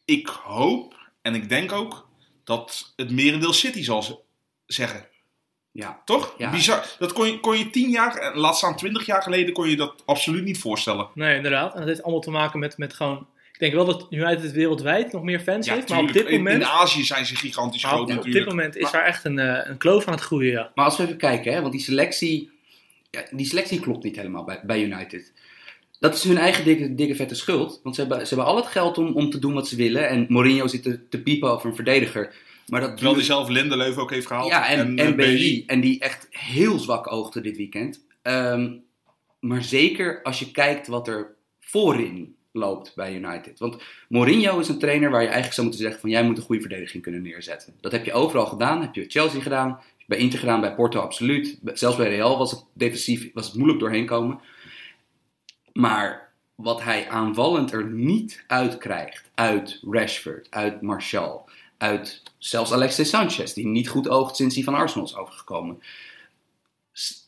Ik hoop, en ik denk ook, dat het merendeel City zal zeggen. Ja. Toch? Ja. Bizar. Dat kon je, kon je tien jaar, laat staan twintig jaar geleden, kon je dat absoluut niet voorstellen. Nee, inderdaad. En dat heeft allemaal te maken met, met gewoon ik denk wel dat United wereldwijd nog meer fans ja, heeft. Maar op dit moment. In, in Azië zijn ze gigantisch groot op, natuurlijk. Op dit moment is maar, daar echt een, uh, een kloof aan het groeien. Ja. Maar als we even kijken, hè, want die selectie, ja, die selectie klopt niet helemaal bij, bij United. Dat is hun eigen dikke, dikke vette schuld. Want ze hebben, ze hebben al het geld om, om te doen wat ze willen. En Mourinho zit te, te piepen over een verdediger. Maar dat Terwijl hij zelf Lindelöf ook heeft gehaald. Ja, en, en, en BI. En die echt heel zwak oogde dit weekend. Um, maar zeker als je kijkt wat er voorin loopt bij United. Want Mourinho is een trainer waar je eigenlijk zou moeten zeggen van jij moet een goede verdediging kunnen neerzetten. Dat heb je overal gedaan. heb je bij Chelsea gedaan, bij Inter gedaan, bij Porto absoluut. Zelfs bij Real was het defensief was het moeilijk doorheen komen. Maar wat hij aanvallend er niet uit krijgt, uit Rashford, uit Martial, uit zelfs Alexis Sanchez, die niet goed oogt sinds hij van Arsenal is overgekomen.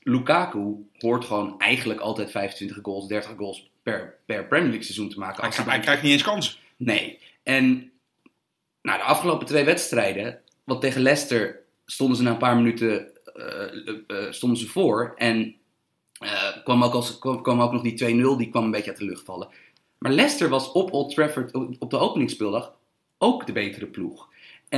Lukaku hoort gewoon eigenlijk altijd 25 goals, 30 goals per, per Premier League seizoen te maken. Hij, hij, hij krijgt niet eens kansen. Nee. En nou, de afgelopen twee wedstrijden, want tegen Leicester stonden ze na een paar minuten uh, uh, stonden ze voor. En uh, kwam, ook als, kwam, kwam ook nog die 2-0, die kwam een beetje uit de lucht vallen. Maar Leicester was op Old Trafford op de openingsspeeldag ook de betere ploeg.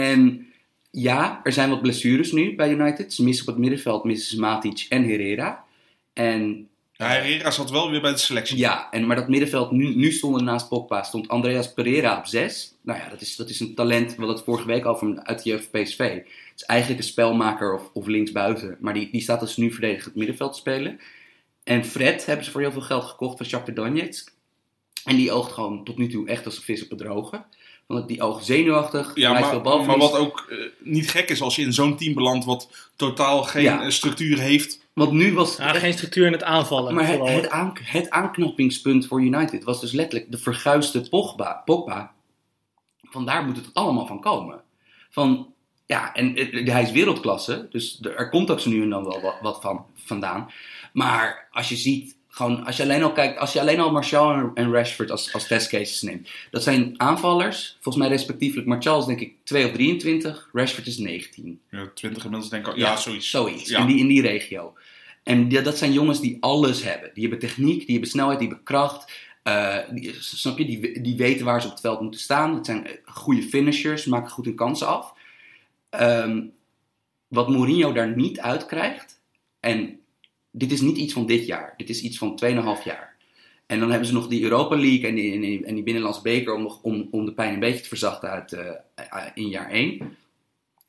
En ja, er zijn wat blessures nu bij United. Ze missen op het middenveld missen Matic en Herrera. En ja, Herrera zat wel weer bij de selectie. Ja, en, maar dat middenveld, nu, nu stond naast Pogba, stond Andreas Pereira op 6. Nou ja, dat is, dat is een talent, we hadden het vorige week over uit de jeugd PSV. Het is eigenlijk een spelmaker of, of linksbuiten, maar die, die staat dus nu verdedigend middenveld te spelen. En Fred hebben ze voor heel veel geld gekocht van Shakhtar Donetsk. En die oogt gewoon tot nu toe echt als een vis op het droge. Want die oogt zenuwachtig, ja, maar, veel bal maar wat ook uh, niet gek is als je in zo'n team belandt wat totaal geen ja. structuur heeft. Want nu was ja, geen structuur in het aanvallen. Maar het, het, aan, het, aanknopingspunt voor United was dus letterlijk de verguisde Pogba. Pogba. Vandaar moet het allemaal van komen. Van, ja, en hij is wereldklasse, dus er komt ook zo nu en dan wel wat, wat van vandaan. Maar als je ziet, gewoon, als je alleen al kijkt, als je alleen al Martial en Rashford als, als testcases neemt. Dat zijn aanvallers, volgens mij respectievelijk. Martial is denk ik 2 of 23, Rashford is 19. Ja, 20 inmiddels denk ik al. Ja, ja zoiets. Zoiets, ja. In, die, in die regio. En die, dat zijn jongens die alles hebben. Die hebben techniek, die hebben snelheid, die hebben kracht. Uh, die, snap je? Die, die weten waar ze op het veld moeten staan. Het zijn goede finishers, maken goed hun kansen af. Um, wat Mourinho daar niet uit krijgt. En dit is niet iets van dit jaar. Dit is iets van 2,5 jaar. En dan hebben ze nog die Europa League en die, en die, en die Binnenlands Beker om, nog, om, om de pijn een beetje te verzachten uit, uh, in jaar 1.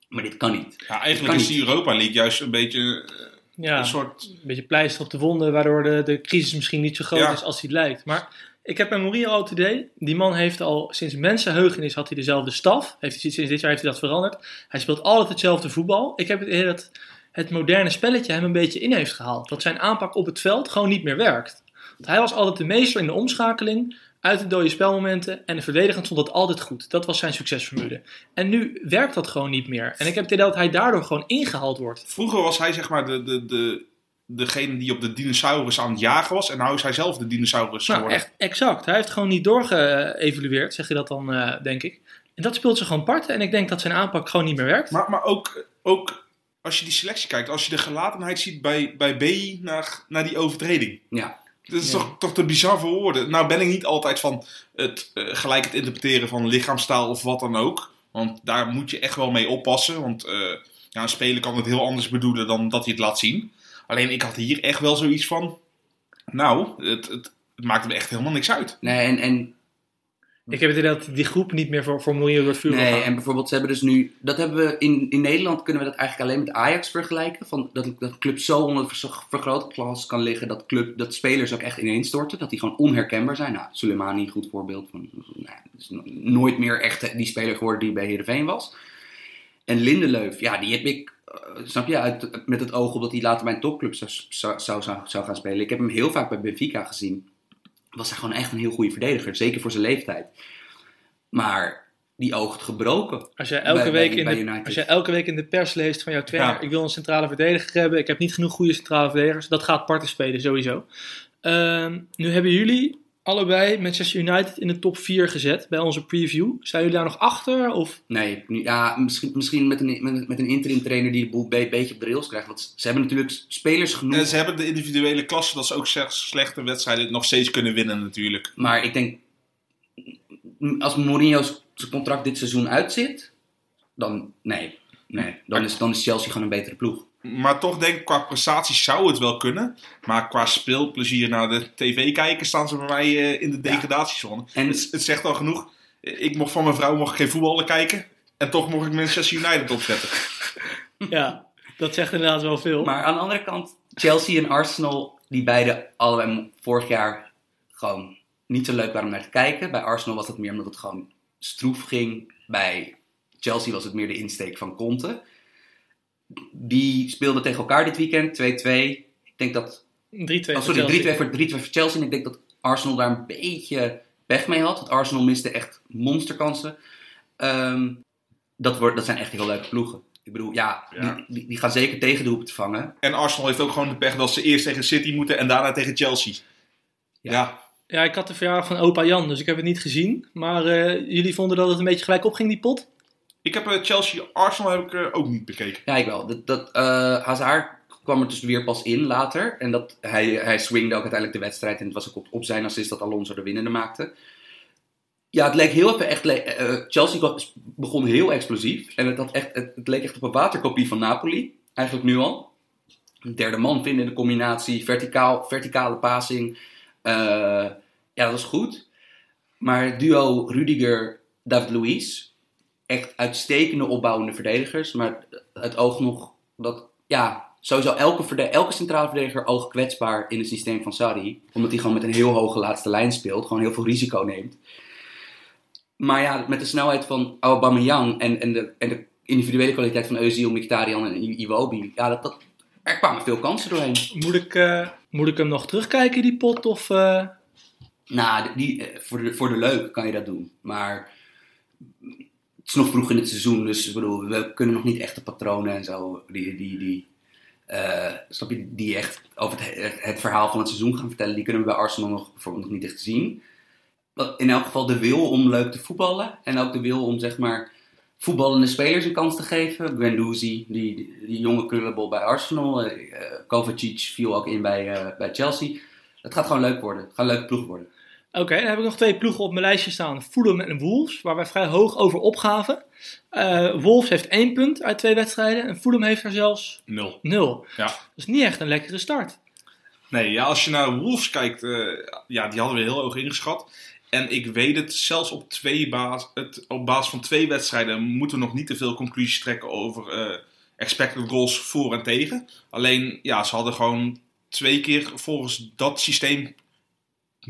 Maar dit kan niet. Ja, eigenlijk is die Europa League juist een beetje uh, ja, een soort... Een beetje pleister op de wonden, waardoor de, de crisis misschien niet zo groot Ja. is als hij lijkt. Maar ik heb bij Mourinho al het idee, die man heeft al sinds mensenheugenis had hij dezelfde staf. Heeft hij, sinds dit jaar heeft hij dat veranderd. Hij speelt altijd hetzelfde voetbal. Ik heb het idee dat het moderne spelletje hem een beetje in heeft gehaald. Dat zijn aanpak op het veld gewoon niet meer werkt. Want hij was altijd de meester in de omschakeling, uit de dode spelmomenten en de verdedigend stond dat altijd goed. Dat was zijn succesformule. En nu werkt dat gewoon niet meer. En ik heb het idee dat hij daardoor gewoon ingehaald wordt. Vroeger was hij zeg maar de, de, de, degene die op de dinosaurus aan het jagen was. En nu is hij zelf de dinosaurus Nou, geworden. echt exact. Hij heeft gewoon niet doorgeëvalueerd, zeg je dat dan, eh, denk ik. En dat speelt ze gewoon part. En ik denk dat zijn aanpak gewoon niet meer werkt. Maar, maar ook, ook als je die selectie kijkt, als je de gelatenheid ziet bij, bij BI naar, naar die overtreding. Ja. Dat is Ja. toch, toch te bizar voor woorden. Nou ben ik niet altijd van het eh, gelijk het interpreteren van lichaamstaal of wat dan ook. Want daar moet je echt wel mee oppassen. Want eh, ja, een speler kan het heel anders bedoelen dan dat hij het laat zien. Alleen ik had hier echt wel zoiets van. Nou, het, het, het maakte me echt helemaal niks uit. Nee, en, en Ik heb het idee dat die groep niet meer voor, voor Mourinho door het vuur Nee, en bijvoorbeeld, ze hebben dus nu. Dat hebben we in, in Nederland kunnen we dat eigenlijk alleen met Ajax vergelijken. Van dat, dat een club zo onder vergrootglas kan liggen. Dat, club, dat spelers ook echt ineenstorten. Dat die gewoon onherkenbaar zijn. Nou, Soleimani, goed voorbeeld. Van, nou, is no- nooit meer echt die speler geworden die bij Heerenveen was. En Lindeleuf, ja, die heb ik. eh, snap je, uit, met het oog op dat hij later bij een topclub zou, zou, zou gaan spelen. Ik heb hem heel vaak bij Benfica gezien. Was hij gewoon echt een heel goede verdediger. Zeker voor zijn leeftijd. Maar die oogt gebroken. Als jij, elke Bij- week bij- in bij de, als jij elke week in de pers leest van jouw trainer, Ja. ik wil een centrale verdediger hebben, ik heb niet genoeg goede centrale verdedigers, dat gaat parten spelen sowieso. Ehm, nu hebben jullie allebei Manchester United in de top 4 gezet bij onze preview. Zijn jullie daar nog achter? Of? Nee, nu- ja, misschien, misschien met, een, met, met een interim trainer die de boel een beetje op de rails krijgt. Want ze hebben natuurlijk spelers genoeg. En ze hebben de individuele klasse dat ze ook zelfs slechte wedstrijden nog steeds kunnen winnen natuurlijk. Maar ik denk, als Mourinho's zijn contract dit seizoen uitzit, dan nee. nee. Dan, is, dan is Chelsea gewoon een betere ploeg. Maar toch denk ik, qua prestaties zou het wel kunnen. Maar qua speelplezier naar de tv kijken staan ze bij mij eh, in de degradatiezone. En- Het, het zegt al genoeg. Ik mocht van mijn vrouw mocht ik geen voetballen kijken. En toch mocht ik Manchester United opzetten. Ja, dat zegt inderdaad wel veel. Maar aan de andere kant, Chelsea en Arsenal, die beide allebei vorig jaar gewoon niet zo leuk waren om naar te kijken. Bij Arsenal was het meer omdat het gewoon stroef ging. Bij Chelsea was het meer de insteek van Conte. Die speelden tegen elkaar dit weekend, 2-2. Ik denk dat 3-2 Oh, voor sorry, 3-2 Chelsea. voor, 3-2 voor Chelsea. En ik denk dat Arsenal daar een beetje pech mee had. Want Arsenal miste echt monsterkansen. Ehm, dat, wordt, dat zijn echt heel leuke ploegen. Ik bedoel, ja, Ja. Die, die, die gaan zeker tegendoelpen te vangen. En Arsenal heeft ook gewoon de pech dat ze eerst tegen City moeten en daarna tegen Chelsea. Ja. Ja, Ja, ik had de verjaardag van opa Jan, dus ik heb het niet gezien. Maar eh, jullie vonden dat het een beetje gelijk opging, die pot? Ik heb eh, Chelsea-Arsenal heb ik eh, ook niet bekeken. Ja, ik wel. Dat, dat, eh, Hazard kwam er dus weer pas in later. En dat, hij, hij swingde ook uiteindelijk de wedstrijd. En het was ook op, zijn assist dat Alonso de winnende maakte. Ja, het leek heel even echt... Chelsea begon heel explosief. En het, echt, het, leek echt op een waterkopie van Napoli. Eigenlijk nu al. Een derde man vinden in de combinatie. Verticaal, verticale passing. Ja, dat was goed. Maar duo Rudiger, David Luiz... Echt uitstekende opbouwende verdedigers. Maar het oog nog dat... Ja, sowieso elke, verde- elke centrale verdediger oogt kwetsbaar in het systeem van Sarri. Omdat hij gewoon met een heel hoge laatste lijn speelt. Gewoon heel veel risico neemt. Maar ja, met de snelheid van Aubameyang en, en, de, en de individuele kwaliteit van Özil, Mkhitaryan en Iwobi. Ja, dat, dat, er kwamen veel kansen doorheen. Moet ik, eh, moet ik hem nog terugkijken, die pot? Of, eh, Nou, die, eh, voor, de, voor de leuk kan je dat doen. Maar is nog vroeg in het seizoen, dus bedoel, we kunnen nog niet echte patronen en zo. Die, die, die, eh, snap je, die echt over het, het verhaal van het seizoen gaan vertellen. Die kunnen we bij Arsenal nog, bijvoorbeeld nog niet echt zien. In elk geval de wil om leuk te voetballen. En ook de wil om zeg maar voetballende spelers een kans te geven. Guendouzi, die, die, die jonge krullenbol bij Arsenal. eh, Kovacic viel ook in bij, bij Chelsea. Het gaat gewoon leuk worden. Het gaat een leuke ploeg worden. Oké, dan heb ik nog twee ploegen op mijn lijstje staan. Fulham en Wolves, waar wij vrij hoog over opgaven. Eh Wolves heeft één punt uit twee wedstrijden en Fulham heeft er zelfs Nul. nul. Ja. Dat is niet echt een lekkere start. Nee, ja, als je naar Wolves kijkt, eh, ja, die hadden we heel hoog ingeschat. En ik weet het, zelfs op, twee baas, het, op basis van twee wedstrijden moeten we nog niet te veel conclusies trekken over eh, expected goals voor en tegen. Alleen, ja, ze hadden gewoon twee keer volgens dat systeem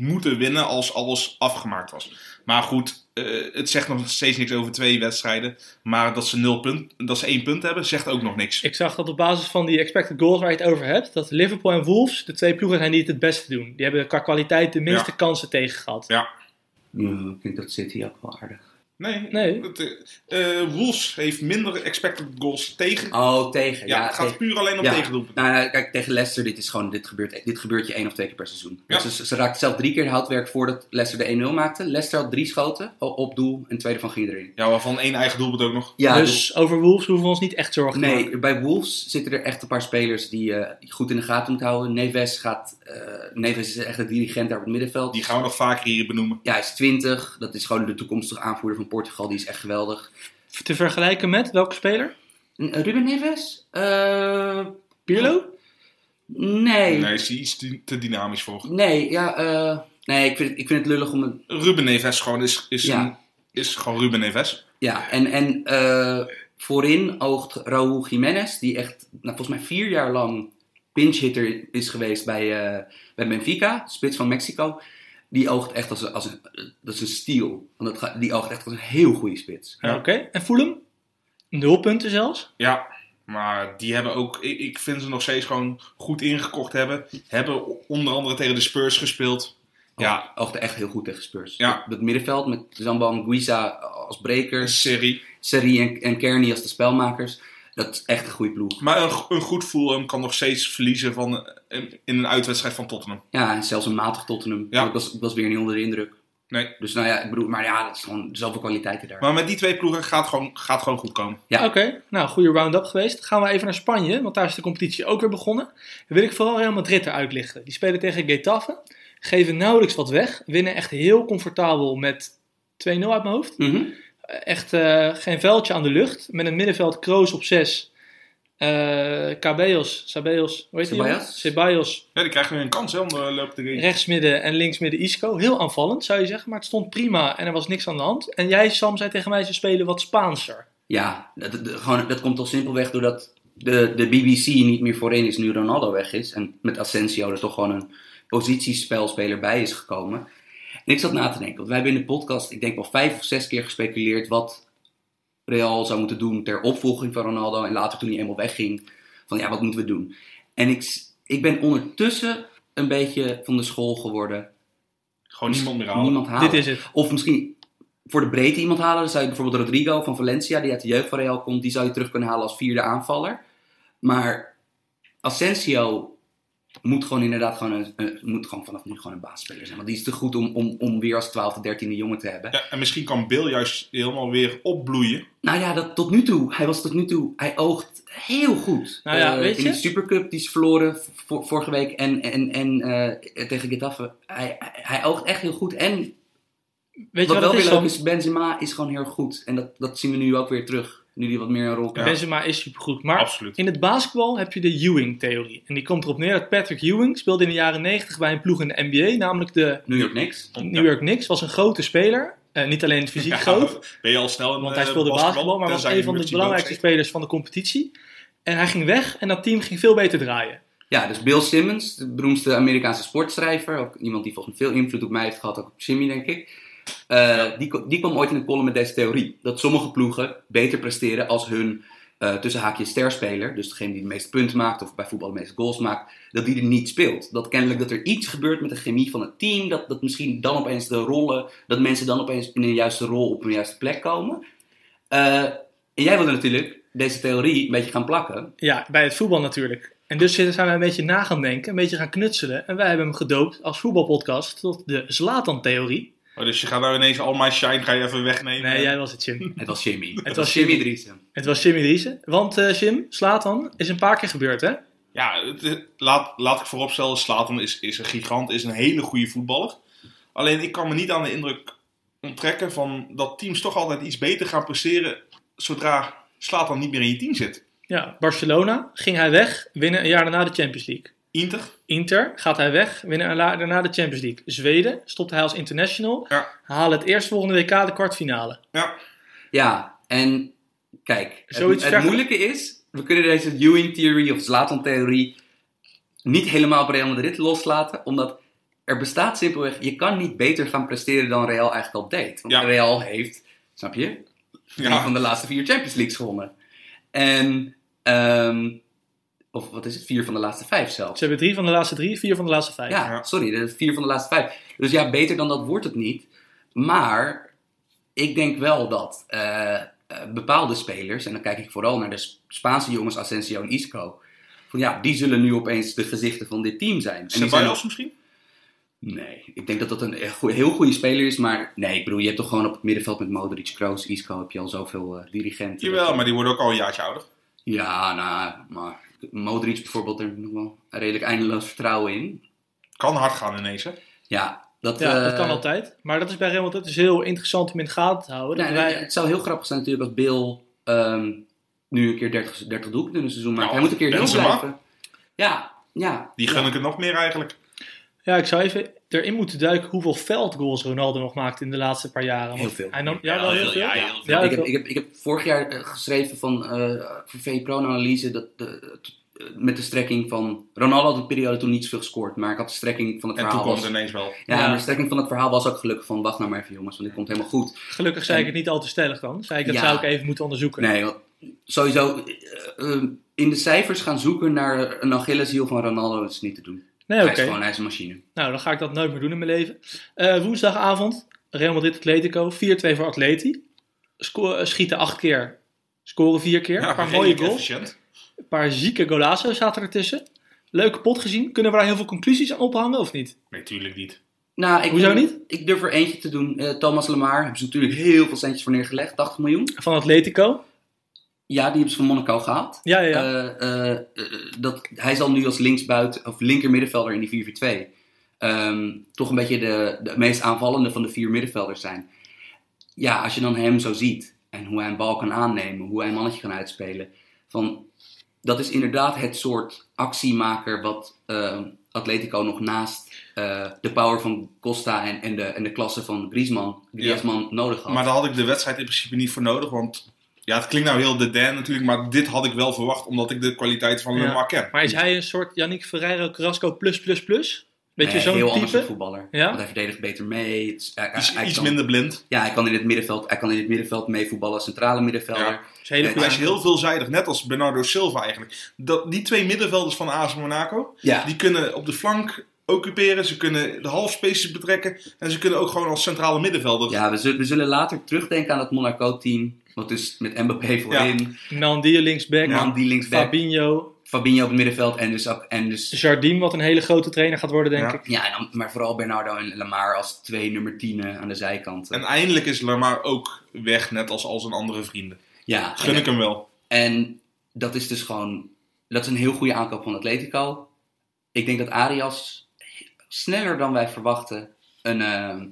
moeten winnen als alles afgemaakt was. Maar goed, eh, het zegt nog steeds niks over twee wedstrijden. Maar dat ze, nul punt, dat ze één punt hebben, zegt ook nog niks. Ik zag dat op basis van die expected goals waar je het over hebt, dat Liverpool en Wolves de twee ploegen zijn die het het beste doen. Die hebben qua kwaliteit de minste Ja. kansen tegen gehad. Ja. Ja, ik denk dat City ook wel aardig. Nee, Nee. Het, eh, eh, Wolves heeft minder expected goals tegen. Oh, tegen. Ja, Ja, het gaat puur alleen om ja. tegendoelpunten. Nou, nou, kijk, tegen Leicester, dit, is gewoon, dit, gebeurt, dit gebeurt je één of twee keer per seizoen. Ja. Dus ze, ze raakten zelf drie keer de houtwerk voordat Leicester de 1-0 maakte. Leicester had drie schoten op doel en twee ervan ging erin. Ja, waarvan één eigen doelpunt ook nog. Ja, dus over Wolves hoeven we ons niet echt zorgen te maken. Nee, bij Wolves zitten er echt een paar spelers die je goed in de gaten moet houden. Neves, gaat, eh, Neves is echt een dirigent daar op het middenveld. Die gaan we nog vaker hier benoemen. Ja, hij is 20. Dat is gewoon de toekomstige aanvoerder van Portugal. Die is echt geweldig. Te vergelijken met welke speler? N- Ruben Neves? Eh, Pirlo? Nee. Nee, is hij iets te, dynamisch voor. Nee, ja, eh, nee ik, vind, ik vind het lullig om het... Ruben Neves gewoon is, is, Ja. een- is gewoon Ruben Neves. Ja, en, en eh, voorin oogt Raúl Jiménez, die echt nou, volgens mij vier jaar lang pinch-hitter is geweest bij, eh, bij Benfica, spits van Mexico. Die oogt echt als een, als een, dat is een steal. Want dat gaat, die oogt echt als een heel goede spits. Ja. Oké, en Fulham? Nul punten zelfs. Ja, maar die hebben ook, ik, ik vind ze nog steeds gewoon goed ingekocht hebben. Hebben onder andere tegen de Spurs gespeeld. Ja, Oogde echt heel goed tegen Spurs. Ja. Het middenveld met Zambo Guiza als een brekers, serie. Seri en, en Kearney als de spelmakers. Dat is echt een goede ploeg. Maar een, een goed Fulham kan nog steeds verliezen van, in een uitwedstrijd van Tottenham. Ja, en zelfs een matig Tottenham. Ja. Ik, was, ik was weer niet onder de indruk. Nee. Dus nou ja, ik bedoel, maar ja, dat is gewoon zoveel kwaliteiten daar. Maar met die twee ploegen gaat gewoon, gaat gewoon goed komen. Ja. Oké, nou, goede round-up geweest. Gaan we even naar Spanje, want daar is de competitie ook weer begonnen. Dan wil ik vooral Real Madrid eruit lichten. Die spelen tegen Getafe, geven nauwelijks wat weg, winnen echt heel comfortabel met 2-0 uit mijn hoofd. Mhm. Echt eh, geen veldje aan de lucht, met een middenveld Kroos op 6. eh Cabellos, Sabellos, hoe heet die jongen? Ceballos. Ja, die krijgen nu een kans hè, om de loop te gaan. rechtsmidden en linksmidden Isco. Heel aanvallend zou je zeggen, maar het stond prima en er was niks aan de hand. En jij Sam zei tegen mij, ze spelen wat Spaanser. Ja, dat, dat- gewoon, dat komt al simpelweg doordat de, de BBC niet meer voorin is nu Ronaldo weg is. En met Asensio er toch gewoon een positiespelspeler bij is gekomen. En ik zat na te denken, want wij hebben in de podcast, ik denk wel vijf of zes keer gespeculeerd wat Real zou moeten doen ter opvolging van Ronaldo. En later toen hij eenmaal wegging, van ja, wat moeten we doen? En ik, ik ben ondertussen een beetje van de school geworden. Gewoon niemand meer halen. Niemand halen. Dit is het. Of misschien voor de breedte iemand halen. Dan zou je bijvoorbeeld Rodrigo van Valencia, die uit de jeugd van Real komt, die zou je terug kunnen halen als vierde aanvaller. Maar Asensio moet gewoon inderdaad gewoon, een, moet gewoon vanaf nu gewoon een baasspeler zijn. Want die is te goed om, om, om weer als 12e, 13e jongen te hebben. Ja, en misschien kan Bill juist helemaal weer opbloeien. Nou ja, dat, tot nu toe. Hij was tot nu toe. Hij oogt heel goed. Nou ja, Eh, weet in je? de Supercup, die is verloren vorige week. En, en, en eh, tegen Getafe. Hij, hij, hij oogt echt heel goed. En Weet je wat wat wel weer leuk is, Benzema is gewoon heel goed. En dat, dat zien we nu ook weer terug. Nu die wat meer een rol krijgt. Benzema is supergoed. Maar Absoluut. in het basketbal heb je de Ewing-theorie. En die komt erop neer dat Patrick Ewing speelde in de jaren 90 bij een ploeg in de NBA, namelijk de New York Knicks. New York Knicks. Was een grote speler. Eh, niet alleen fysiek Ja, groot, Ben je al snel in want eh, hij speelde basketbal, maar was een van de belangrijkste spelers van de competitie. En hij ging weg en dat team ging veel beter draaien. Ja, dus Bill Simmons, de beroemdste Amerikaanse sportschrijver. Ook iemand die volgens mij veel invloed op mij heeft gehad, ook op Jimmy, denk ik. Eh, die, kwam ooit in een column met deze theorie. Dat sommige ploegen beter presteren als hun eh tussen haakjes sterspeler, dus degene die de meeste punten maakt of bij voetbal de meeste goals maakt, dat die er niet speelt. Dat kennelijk dat er iets gebeurt met de chemie van het team, dat, dat misschien dan opeens de rollen, dat mensen dan opeens in een juiste rol op een juiste plek komen. Eh, en jij wilde natuurlijk deze theorie een beetje gaan plakken. Ja, bij het voetbal natuurlijk. En dus zijn wij een beetje na gaan denken, een beetje gaan knutselen. En wij hebben hem gedoopt als voetbalpodcast tot de Zlatan-theorie. Oh, dus je gaat nou ineens al my shine ga je even wegnemen. Nee, jij was het, Jim. Het was Jimmy. Het, was was Jimmy. Driessen. Het was Jimmy Driessen. Want eh, Jim, Zlatan is een paar keer gebeurd, hè? Ja, het- laat, laat ik vooropstellen, Slatan is, is een gigant, is een hele goede voetballer. Alleen ik kan me niet aan de indruk onttrekken van dat teams toch altijd iets beter gaan presteren zodra Slatan niet meer in je team zit. Ja, Barcelona ging hij weg, winnen een jaar daarna de Champions League. Inter, Inter gaat hij weg, winnen een daarna de Champions League. Zweden stopt hij als international, Ja. halen het eerstvolgende WK de kwartfinale. ja, Ja, en kijk, Zoiets het, moeilijke is, we kunnen deze Ewing-theorie of Zlatan-theorie niet helemaal op Real Madrid loslaten, omdat er bestaat simpelweg, je kan niet beter gaan presteren dan Real eigenlijk al deed. Want Ja. Real heeft, snap je, ja. van de laatste vier Champions Leagues gewonnen. En, ehm, of wat is het, vier van de laatste vijf zelfs. Ze hebben drie van de laatste drie, vier van de laatste vijf. Ja, Ja. sorry, vier van de laatste vijf. Dus ja, beter dan dat wordt het niet. Maar ik denk wel dat eh, eh, bepaalde spelers, en dan kijk ik vooral naar de Spaanse jongens Asensio en Isco, van ja, die zullen nu opeens de gezichten van dit team zijn. En die zijn Ceballos misschien? Nee, ik denk dat dat een goeie- heel goede speler is, maar nee, ik bedoel, je hebt toch gewoon op het middenveld met Modric, Kroos, Isco, heb je al zoveel eh, dirigenten. Jawel, maar die worden ook al een jaartje ouder. Ja, nou, maar Modric bijvoorbeeld, daar heb ik nog wel redelijk eindeloos vertrouwen in. Kan hard gaan ineens, hè? Ja, dat, Ja, dat eh, kan altijd. Maar dat is bij Real Madrid dus heel interessant om in de gaten te houden. Dat wij- het zou heel grappig zijn natuurlijk als Bill ehm, nu een keer 30, 30 doelpunten in een seizoen maakt. Nou, Hij moet een keer heel Benzema? blijven. Ja, ja. Die gun ik het nog meer eigenlijk. Ja, ik zou even erin moeten duiken hoeveel veldgoals Ronaldo nog maakt in de laatste paar jaren. Heel veel. Hij nam, ja, wel heel veel. Ja, Ja, heel veel. Ja, ik, heb, ik, heb, ik heb vorig jaar eh, geschreven van, eh voor VPRO een analyse dat de, eh, met de strekking van... Ronaldo had een periode toen niet zoveel gescoord, maar ik had de strekking van het En toen verhaal... kwam ineens wel. ja, Ja. maar de strekking van het verhaal was ook gelukkig van wacht nou maar even jongens, want dit komt helemaal goed. Gelukkig zei ik het niet al te stellig dan. Zei ik, dat Ja. zou ik even moeten onderzoeken. Nee, sowieso eh, eh, in de cijfers gaan zoeken naar een Achilleshiel van Ronaldo is niet te doen. Nee, Hij oké. is gewoon, hij is een machine. Nou, dan ga ik dat nooit meer doen in mijn leven. Eh, woensdagavond, Real Madrid Atletico, 4-2 voor Atleti. Sco- eh, schieten acht keer, scoren vier keer. Ja, een paar mooie goals. efficiënt. Een paar zieke golazo's zaten ertussen. Leuke pot gezien. Kunnen we daar heel veel conclusies aan ophangen of niet? Nee, tuurlijk niet. Nou, ik Hoezo durf- niet? Ik durf er eentje te doen. Eh, Thomas Lemar hebben ze natuurlijk heel veel centjes voor neergelegd, 80 miljoen. Van Atletico. Ja, die hebben ze van Monaco gehaald. Ja, ja, ja. Eh, eh, eh, dat, hij zal nu als linksbuiten of linker middenvelder in die 4-4-2 ehm, toch een beetje de, de meest aanvallende van de vier middenvelders zijn. Ja, als je dan hem zo ziet en hoe hij een bal kan aannemen, hoe hij een mannetje kan uitspelen, van, dat is inderdaad het soort actiemaker wat Atletico nog naast eh, de power van Costa en, en, de, en de klasse van Griezmann, Griezmann nodig had. Maar daar had ik de wedstrijd in principe niet voor nodig. Want ja, het klinkt nou heel de Dan natuurlijk. Maar dit had ik wel verwacht. Omdat ik de kwaliteit van Ja. Lemar ken. Maar is hij een soort Yannick Ferreiro Carrasco plus plus plus? Weet je, Nee, zo'n heel anders type? een voetballer. Ja? Want hij verdedigt beter mee. Het is- hij- Iets, hij iets kan- minder blind. Ja, hij kan in het middenveld, hij kan in het middenveld meevoetballen als centrale middenvelder. Ja. Is een hele Hij is heel veelzijdig. Net als Bernardo Silva eigenlijk. Dat, die twee middenvelders van AS Monaco. Ja, Die kunnen op de flank occuperen. Ze kunnen de halfspaces betrekken. En ze kunnen ook gewoon als centrale middenvelder. ja we, zullen, we zullen later terugdenken aan het Monaco-team. Wat dus met Mbappé voorin, Mandier linksback. Man die linksback, Fabinho. Fabinho op het middenveld en dus, ook, en dus Jardim, wat een hele grote trainer gaat worden, denk Ja. ik. ja, en dan, maar vooral Bernardo en Lamar als twee nummer 10 aan de zijkant. En eindelijk is Lemar ook weg. Net als al zijn andere vrienden. ja, Gun ik hem wel. En dat is dus gewoon, dat is een heel goede aankoop van Atletico. Ik denk dat Arias sneller dan wij verwachten een, ehm,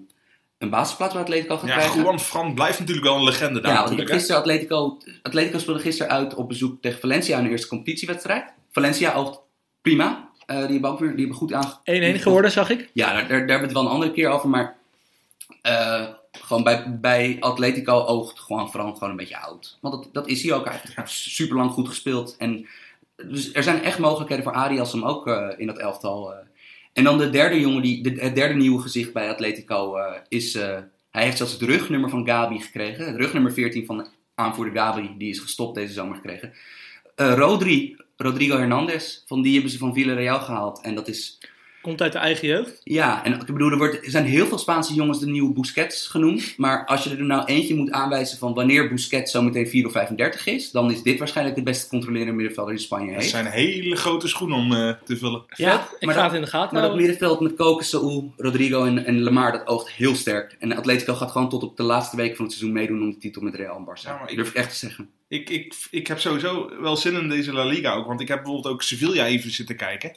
een basisplaats bij Atletico gaat Ja, krijgen. Juan Fran blijft natuurlijk wel een legende daar ja, natuurlijk. gisteren Atletico, Atletico speelde gisteren uit op bezoek tegen Valencia in de eerste competitiewedstrijd. Valencia oogt prima. Eh, die, hebben ook weer, die hebben goed aange... 1-1 geworden, zag ik. Ja, daar, daar, daar hebben we het wel een andere keer over, maar eh, gewoon bij, bij Atletico oogt gewoon vooral gewoon een beetje oud. Want dat, dat is hij ook. Hij heeft super lang goed gespeeld. En dus er zijn echt mogelijkheden voor Arias om ook eh, in dat elftal. En dan de derde jongen, die, de, het derde nieuwe gezicht bij Atletico eh, is. eh, hij heeft zelfs het rugnummer van Gabi gekregen. Het rugnummer 14 van aanvoerder Gabi, die is gestopt deze zomer gekregen. Eh, Rodri, Rodrigo Hernandez, van die hebben ze van Villarreal gehaald. En dat is Komt uit de eigen jeugd. ja, en ik bedoel, er, wordt, er zijn heel veel Spaanse jongens de nieuwe Busquets genoemd. Maar als je er nou eentje moet aanwijzen van wanneer Busquets zometeen 4 of 35 is, dan is dit waarschijnlijk de beste controlerende middenvelder die Spanje Dat heeft. zijn hele grote schoenen om eh, te vullen. Ja, Vet. ik maar ga dat- het in de gaten Maar dat middenveld met Koken, Saúl, Rodrigo en, en Lamar, dat oogt heel sterk. En Atletico gaat gewoon tot op de laatste week van het seizoen meedoen om de titel met Real en Barça. Ja, ik- durf ik echt te zeggen. Ik, ik, ik heb sowieso wel zin in deze La Liga ook. Want ik heb bijvoorbeeld ook Sevilla even zitten kijken.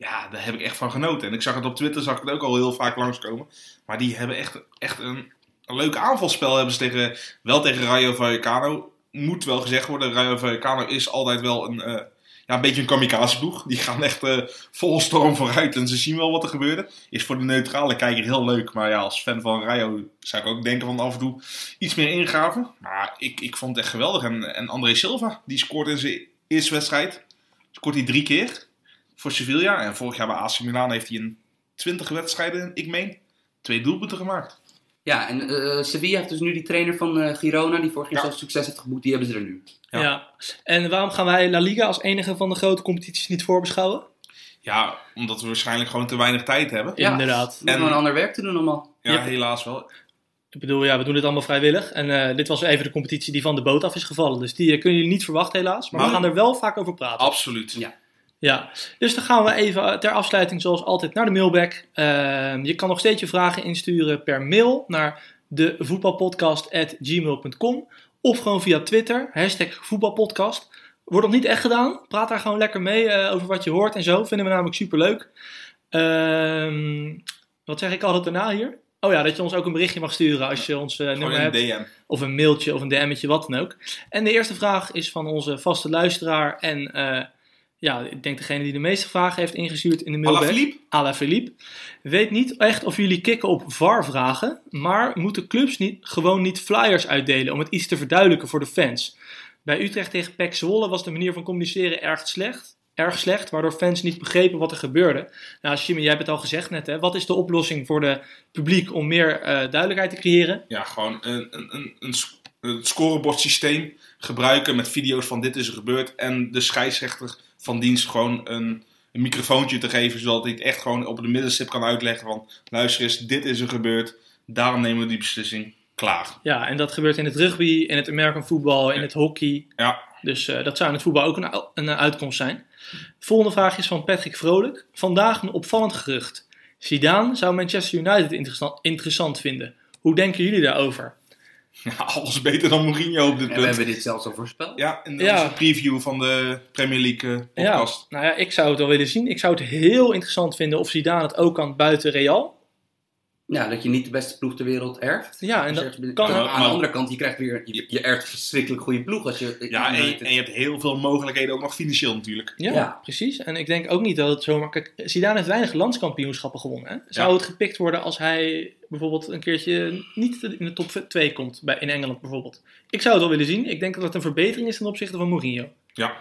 Ja, daar heb ik echt van genoten. En ik zag het op Twitter, zag ik het ook al heel vaak langskomen. Maar die hebben echt, echt een, een leuk aanvalspel. Hebben ze tegen, wel tegen Rayo Vallecano. Moet wel gezegd worden, Rayo Vallecano is altijd wel een, eh, ja, een beetje een kamikaze ploeg. Die gaan echt eh, vol storm vooruit en ze zien wel wat er gebeurde. Is voor de neutrale kijker heel leuk. Maar ja, als fan van Rayo zou ik ook denken van af en toe iets meer ingraven. Maar ik, ik vond het echt geweldig. En, en André Silva, die scoort in zijn eerste wedstrijd. Scoort hij drie keer voor Sevilla. En vorig jaar bij AC Milan heeft hij in 20 wedstrijden, ik meen, twee doelpunten gemaakt. Ja, en eh, Sevilla heeft dus nu die trainer van eh, Girona, die vorig jaar Ja. zo succes heeft geboekt, die hebben ze er nu. Ja. Ja. En waarom gaan wij La Liga als enige van de grote competities niet voorbeschouwen? Ja, omdat we waarschijnlijk gewoon te weinig tijd hebben. Ja. Inderdaad. En- een ander werk te doen allemaal. Ja, Yep. helaas wel. Ik bedoel, ja, we doen dit allemaal vrijwillig. En eh, dit was even de competitie die van de boot af is gevallen. Dus die kunnen jullie niet verwachten helaas. Maar we Maar- gaan er wel vaak over praten. Absoluut. Ja. Ja, dus dan gaan we even eh, ter afsluiting zoals altijd naar de mailback. Ehm, je kan nog steeds je vragen insturen per mail naar de voetbalpodcast.gmail.com of gewoon via Twitter, hashtag voetbalpodcast. Wordt nog niet echt gedaan. Praat daar gewoon lekker mee eh, over wat je hoort en zo. Vinden we namelijk superleuk. Ehm wat zeg ik altijd daarna hier? Oh ja, dat je ons ook een berichtje mag sturen als je ons Gewoon nummer een hebt. DM. Of een mailtje of een DM'tje, wat dan ook. En de eerste vraag is van onze vaste luisteraar en Ja, ik denk degene die de meeste vragen heeft ingestuurd in de mailbag. Alaphilippe? Alaphilippe. Weet niet echt of jullie kicken op VAR-vragen, maar moeten clubs niet, gewoon niet flyers uitdelen om het iets te verduidelijken voor de fans? Bij Utrecht tegen PEC Zwolle was de manier van communiceren erg slecht, erg slecht, waardoor fans niet begrepen wat er gebeurde. Nou, Jimmy, jij hebt het al gezegd net, hè? wat is de oplossing voor de publiek om meer eh, duidelijkheid te creëren? Ja, gewoon een, een, een, een scorebordsysteem gebruiken met video's van dit is er gebeurd. En de scheidsrechter van dienst gewoon een, een microfoontje te geven, zodat hij het echt gewoon op de middenstip kan uitleggen van luister eens, dit is er gebeurd, daarom nemen we die beslissing. Klaar. Ja, en dat gebeurt in het rugby, in het American voetbal, in het hockey. Ja, Dus eh, dat zou in het voetbal ook een, een uitkomst zijn. Volgende vraag is van Patrick Vrolijk. Vandaag een opvallend gerucht. Zidane zou Manchester United interessant, interessant vinden. Hoe denken jullie daarover? ja, alles beter dan Mourinho op dit En we punt. hebben dit zelfs al voorspeld. Ja, in de Ja. onze preview van de Premier League eh, Ja, podcast. nou ja, ik zou het wel willen zien. Ik zou het heel interessant vinden of Zidane het ook kan buiten Real. Ja, dat je niet de beste ploeg ter wereld erft. Ja, en je dat kan. Aan de andere kant, je krijgt weer, je, je erft een verschrikkelijk goede ploeg als je... Ja, en, je- United- en je hebt heel veel mogelijkheden, ook nog financieel natuurlijk. Ja, Ja. precies. En ik denk ook niet dat het zomaar... Kijk, Zidane heeft weinig landskampioenschappen gewonnen. Hè? Zou Ja. het gepikt worden als hij bijvoorbeeld een keertje niet in de top 2 komt, bij, in Engeland bijvoorbeeld? Ik zou het wel willen zien. Ik denk dat het een verbetering is ten opzichte van Mourinho. Ja,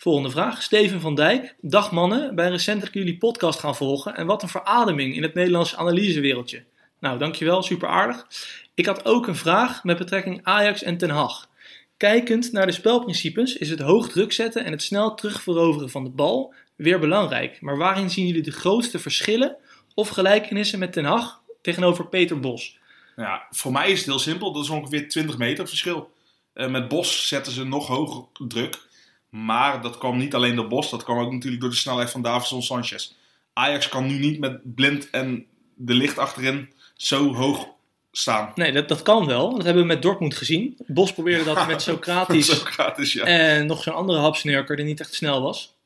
Volgende vraag. Steven van Dijk. Dag mannen, bij recentelijk jullie podcast gaan volgen. En wat een verademing in het Nederlandse analysewereldje. Nou, dankjewel, super aardig. Ik had ook een vraag met betrekking Ajax en Ten Hag. Kijkend naar de spelprincipes is het hoog druk zetten en het snel terugveroveren van de bal weer belangrijk. Maar waarin zien jullie de grootste verschillen of gelijkenissen met Ten Hag tegenover Peter Bos? ja, voor mij is het heel simpel. Dat is ongeveer 20 meter verschil. Eh, met Bos zetten ze nog hoger druk. Maar dat kwam niet alleen door Bos, dat kwam ook natuurlijk door de snelheid van Davison Sanchez. Ajax kan nu niet met Blind en de licht achterin zo hoog staan. Nee, dat, dat kan wel. Dat hebben we met Dortmund gezien. Bos probeerde dat met Socrates Zo gratis, ja. En nog zo'n andere hapsnurker die niet echt snel was.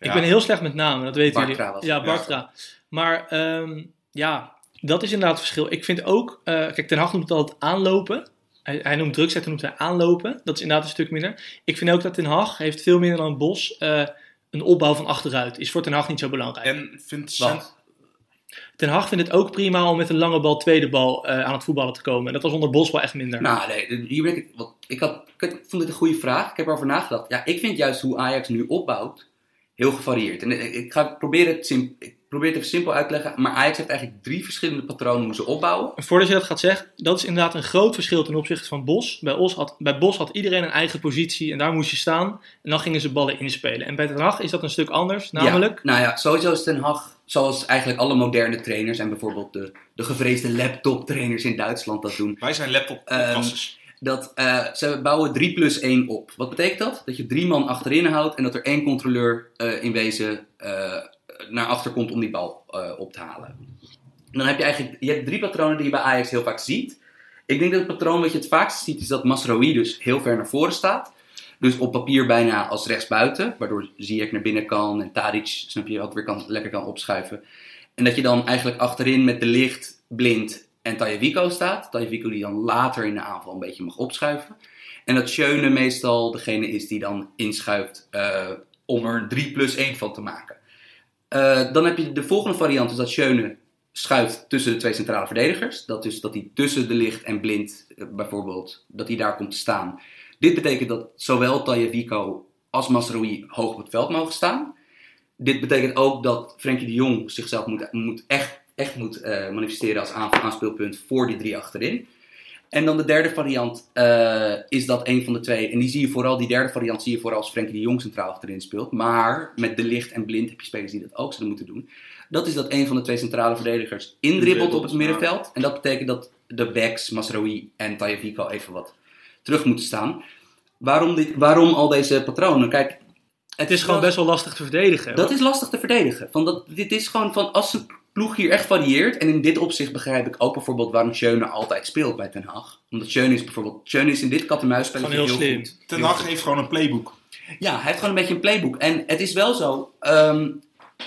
Ik ben heel slecht met namen, dat weten Bartra jullie. was ja. Bartra. Maar ehm, ja, dat is inderdaad het verschil. Ik vind ook, eh, kijk, Ten Hag noemt het altijd aanlopen. Hij, hij noemt druk zetten, noemt hij aanlopen. Dat is inderdaad een stuk minder. Ik vind ook dat Ten Hag heeft veel minder dan Bos eh, een opbouw van achteruit. Is voor Ten Hag niet zo belangrijk. En vindt Wat? Ten Hag vindt het ook prima om met een lange bal, tweede bal eh, aan het voetballen te komen. Dat was onder Bos wel echt minder. Nou, nee, hier ben ik, wat, ik, had, ik vond dit een goede vraag. Ik heb erover nagedacht. Ja, ik vind juist hoe Ajax nu opbouwt heel gevarieerd. En ik, ga proberen het, sim, ik probeer het even simpel uit te leggen. Maar Ajax heeft eigenlijk drie verschillende patronen hoe ze opbouwen. En Voordat je dat gaat zeggen, dat is inderdaad een groot verschil ten opzichte van Bos. Bij, Os had, bij Bos had iedereen een eigen positie en daar moest je staan. En dan gingen ze ballen inspelen. En bij Ten Hag is dat een stuk anders. Namelijk, Ja, nou ja, sowieso is Ten Hag, zoals eigenlijk alle moderne trainers en bijvoorbeeld de, de gevreesde laptop trainers in Duitsland dat doen. Wij zijn laptop Ehm, podcasters. Dat eh, ze bouwen 3 plus 1 op. Wat betekent dat? Dat je drie man achterin houdt en dat er één controleur eh, in wezen eh, naar achter komt om die bal eh, op te halen. En dan heb je eigenlijk je hebt drie patronen die je bij Ajax heel vaak ziet. Ik denk dat het patroon wat je het vaakst ziet is dat Masraoui dus heel ver naar voren staat. Dus op papier bijna als rechtsbuiten, waardoor Ziyech naar binnen kan en Tadic, snap je, ook weer kan, lekker kan opschuiven. En dat je dan eigenlijk achterin met de licht, blind en Tajevico staat. Tajevico die dan later in de aanval een beetje mag opschuiven. En dat Schöne meestal degene is die dan inschuift eh, om er een 3 plus 1 van te maken. Eh, dan heb je de volgende variant, is dat Schöne schuift tussen de twee centrale verdedigers. Dat is dat hij tussen de licht en blind eh, bijvoorbeeld, dat hij daar komt te staan. Dit betekent dat zowel Tajevico als Masraoui hoog op het veld mogen staan. Dit betekent ook dat Frenkie de Jong zichzelf moet, moet echt, echt moet eh, manifesteren als aan- aanspeelpunt voor die drie achterin. En dan de derde variant eh, is dat een van de twee. En die zie je vooral, die derde variant zie je vooral als Frenkie de Jong centraal achterin speelt. Maar met de licht en blind heb je spelers die dat ook zullen moeten doen. Dat is dat een van de twee centrale verdedigers indribbelt op het middenveld. En dat betekent dat de backs, Masraoui en Tajevico even wat terug moeten staan. Waarom, dit, waarom al deze patronen? Kijk, het is gewoon best wel lastig te verdedigen. dat is lastig te verdedigen. Van dat, dit is gewoon van als een ploeg hier echt varieert. En in dit opzicht begrijp ik ook bijvoorbeeld waarom Schöne altijd speelt bij Den Haag. Omdat Schöne is bijvoorbeeld. Schöne is in dit kat-en-muisspelletje Gewoon heel heel, slim. goed. Ten Hag heeft gewoon een playbook. Ja, hij heeft gewoon een beetje een playbook. En het is wel zo. ehm,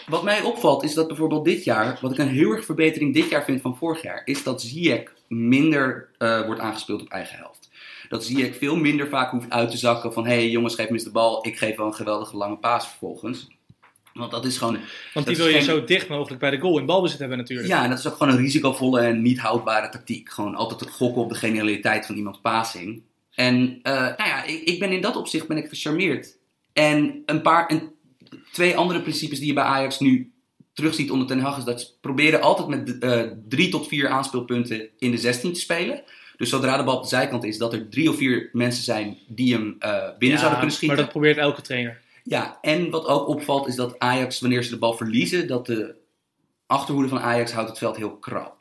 wat mij opvalt is dat bijvoorbeeld dit jaar, wat ik een heel erg verbetering dit jaar vind van vorig jaar, is dat Ziyech minder eh, wordt aangespeeld op eigen helft. dat Ziyech veel minder vaak hoeft uit te zakken van... hé hey, jongens, geef me eens de bal, ik geef wel een geweldige lange paas vervolgens. Want dat is gewoon... Want die wil je geen- zo dicht mogelijk bij de goal in balbezit hebben natuurlijk. Ja, en dat is ook gewoon een risicovolle en niet houdbare tactiek. Gewoon altijd het gokken op de genialiteit van iemands passing. En eh, nou ja, ik, ik ben in dat opzicht ben ik gecharmeerd. En een paar, en twee andere principes die je bij Ajax nu terugziet onder Ten Hag is dat ze proberen altijd met eh, drie tot vier aanspeelpunten in de 16 te spelen. Dus zodra de bal op de zijkant is, dat er drie of vier mensen zijn die hem eh, binnen Ja, zouden kunnen schieten. Maar dat probeert elke trainer. Ja, en wat ook opvalt is dat Ajax, wanneer ze de bal verliezen, dat de achterhoede van Ajax houdt het veld heel krap.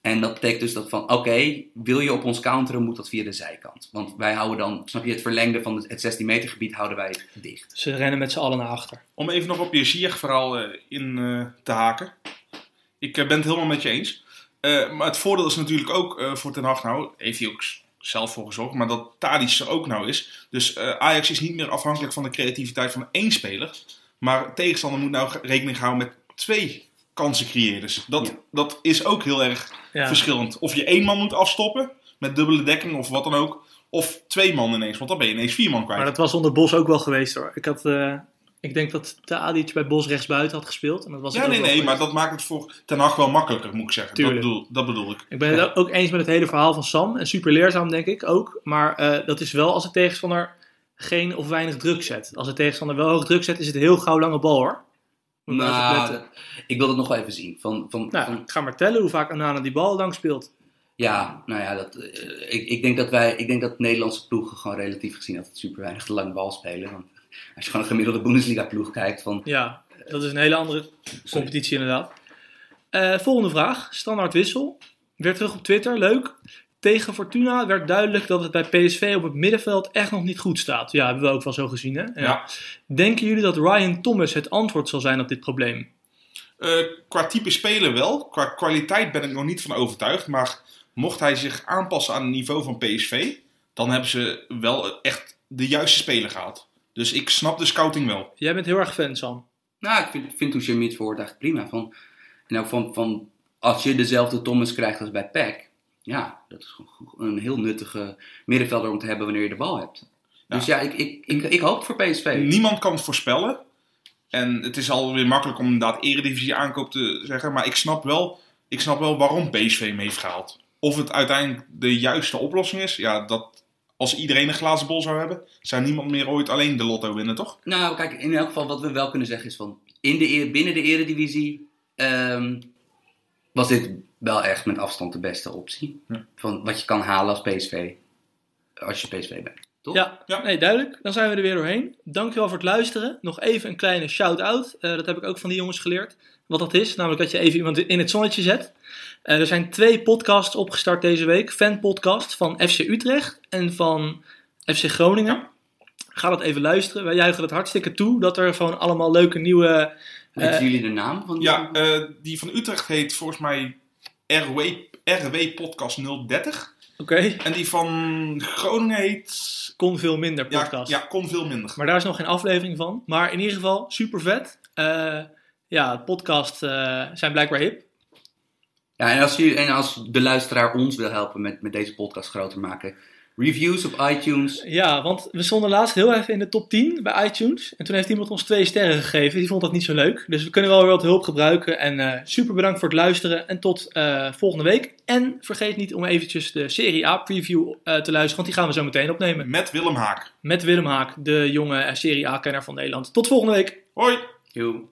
En dat betekent dus dat van, oké, wil je op ons counteren, moet dat via de zijkant. Want wij houden dan, snap je, het verlengde van het 16 meter gebied houden wij dicht. Ze rennen met z'n allen naar achter. Om even nog op je Ziyech-verhaal eh, in eh, te haken. Ik eh, ben het helemaal met je eens. Eh, maar het voordeel is natuurlijk ook eh, voor Ten Hag nou, heeft hij ook zelf voor gezorgd, maar dat Tadic er ook nou is. Dus eh, Ajax is niet meer afhankelijk van de creativiteit van één speler. Maar tegenstander moet nou rekening houden met twee kansencreëerders. Dat, Ja. dat is ook heel erg Ja. verschillend. Of je één man moet afstoppen met dubbele dekking of wat dan ook. Of twee man ineens, want dan ben je ineens vier man kwijt. Maar dat was onder Bos ook wel geweest hoor. Ik, had, eh, ik denk dat Tadic bij Bos rechtsbuiten had gespeeld. En dat was Ja, nee, nee, maar dat maakt het voor Ten Hag wel makkelijker, moet ik zeggen. Dat Tuurlijk. bedoel, dat bedoel ik. Ik ben het ook eens met het hele verhaal van Sam. En super leerzaam denk ik ook. Maar eh, dat is wel als de tegenstander geen of weinig druk zet. Als de tegenstander wel hoog druk zet, is het heel gauw lange bal hoor. Moet Nou, ik wil het nog wel even zien. Van, van, Nou, van, ik ga maar tellen hoe vaak Anana die bal lang speelt. ja, nou ja, dat, eh, ik, ik denk dat wij, ik denk dat Nederlandse ploegen gewoon relatief gezien altijd super weinig de lange bal spelen. Want als je gewoon een gemiddelde Bundesliga ploeg kijkt van, Ja, dat is een hele andere competitie inderdaad. Eh, volgende vraag. Standaard wissel. Weer terug op Twitter. Leuk. Tegen Fortuna werd duidelijk dat het bij PSV op het middenveld echt nog niet goed staat. Ja, hebben we ook wel zo gezien hè. Ja. Denken jullie dat Ryan Thomas het antwoord zal zijn op dit probleem? Eh, qua type speler wel. Qua kwaliteit ben ik nog niet van overtuigd. Maar mocht hij zich aanpassen aan het niveau van PSV, dan hebben ze wel echt de juiste speler gehaald. Dus ik snap de scouting wel. Jij bent heel erg fan, Sam. Nou, ik vind, vind het verwoordt eigenlijk prima. Van, en ook van, van, als je dezelfde Thomas krijgt als bij PEC, ja, dat is gewoon een heel nuttige middenvelder om te hebben wanneer je de bal hebt. Ja. Dus ja, ik, ik, ik, ik hoop het voor PSV. Niemand kan het voorspellen. En het is alweer makkelijk om inderdaad eredivisie aankoop te zeggen. Maar ik snap wel, ik snap wel waarom PSV hem heeft gehaald. Of het uiteindelijk de juiste oplossing is. Ja, dat als iedereen een glazen bol zou hebben, zou niemand meer ooit alleen de lotto winnen, toch? Nou, kijk, in elk geval wat we wel kunnen zeggen is van, in de, binnen de eredivisie ehm, was dit wel echt met afstand de beste optie. Ja. Van wat je kan halen als PSV, als je PSV bent. Toch? Ja, Ja. Nee, duidelijk. Dan zijn we er weer doorheen. Dankjewel voor het luisteren. Nog even een kleine shout-out. Eh, dat heb ik ook van die jongens geleerd. Wat dat is, namelijk dat je even iemand in het zonnetje zet. Eh, er zijn twee podcasts opgestart deze week. Fanpodcast van FC Utrecht en van FC Groningen. Ga dat even luisteren. Wij juichen het hartstikke toe dat er gewoon allemaal leuke nieuwe... Weten Eh, jullie de naam van die? Ja, eh, die van Utrecht heet volgens mij RW, RW Podcast 030. Oké, En die van Groningen heet... kon veel minder Ja, podcast. ja, kon veel minder. Maar daar is nog geen aflevering van. Maar in ieder geval, super vet. Eh, ja, podcast eh, zijn blijkbaar hip. Ja, en als, je, en als de luisteraar ons wil helpen met, met deze podcast groter maken, reviews op iTunes. Ja, want we stonden laatst heel even in de top 10 bij iTunes. En toen heeft iemand ons twee sterren gegeven. Die vond dat niet zo leuk. Dus we kunnen wel weer wat hulp gebruiken. En eh, super bedankt voor het luisteren. En tot eh, volgende week. En vergeet niet om eventjes de Serie A preview eh, te luisteren. Want die gaan we zo meteen opnemen. Met Willem Haak. Met Willem Haak, de jonge Serie A-kenner van Nederland. Tot volgende week. Hoi! Yo.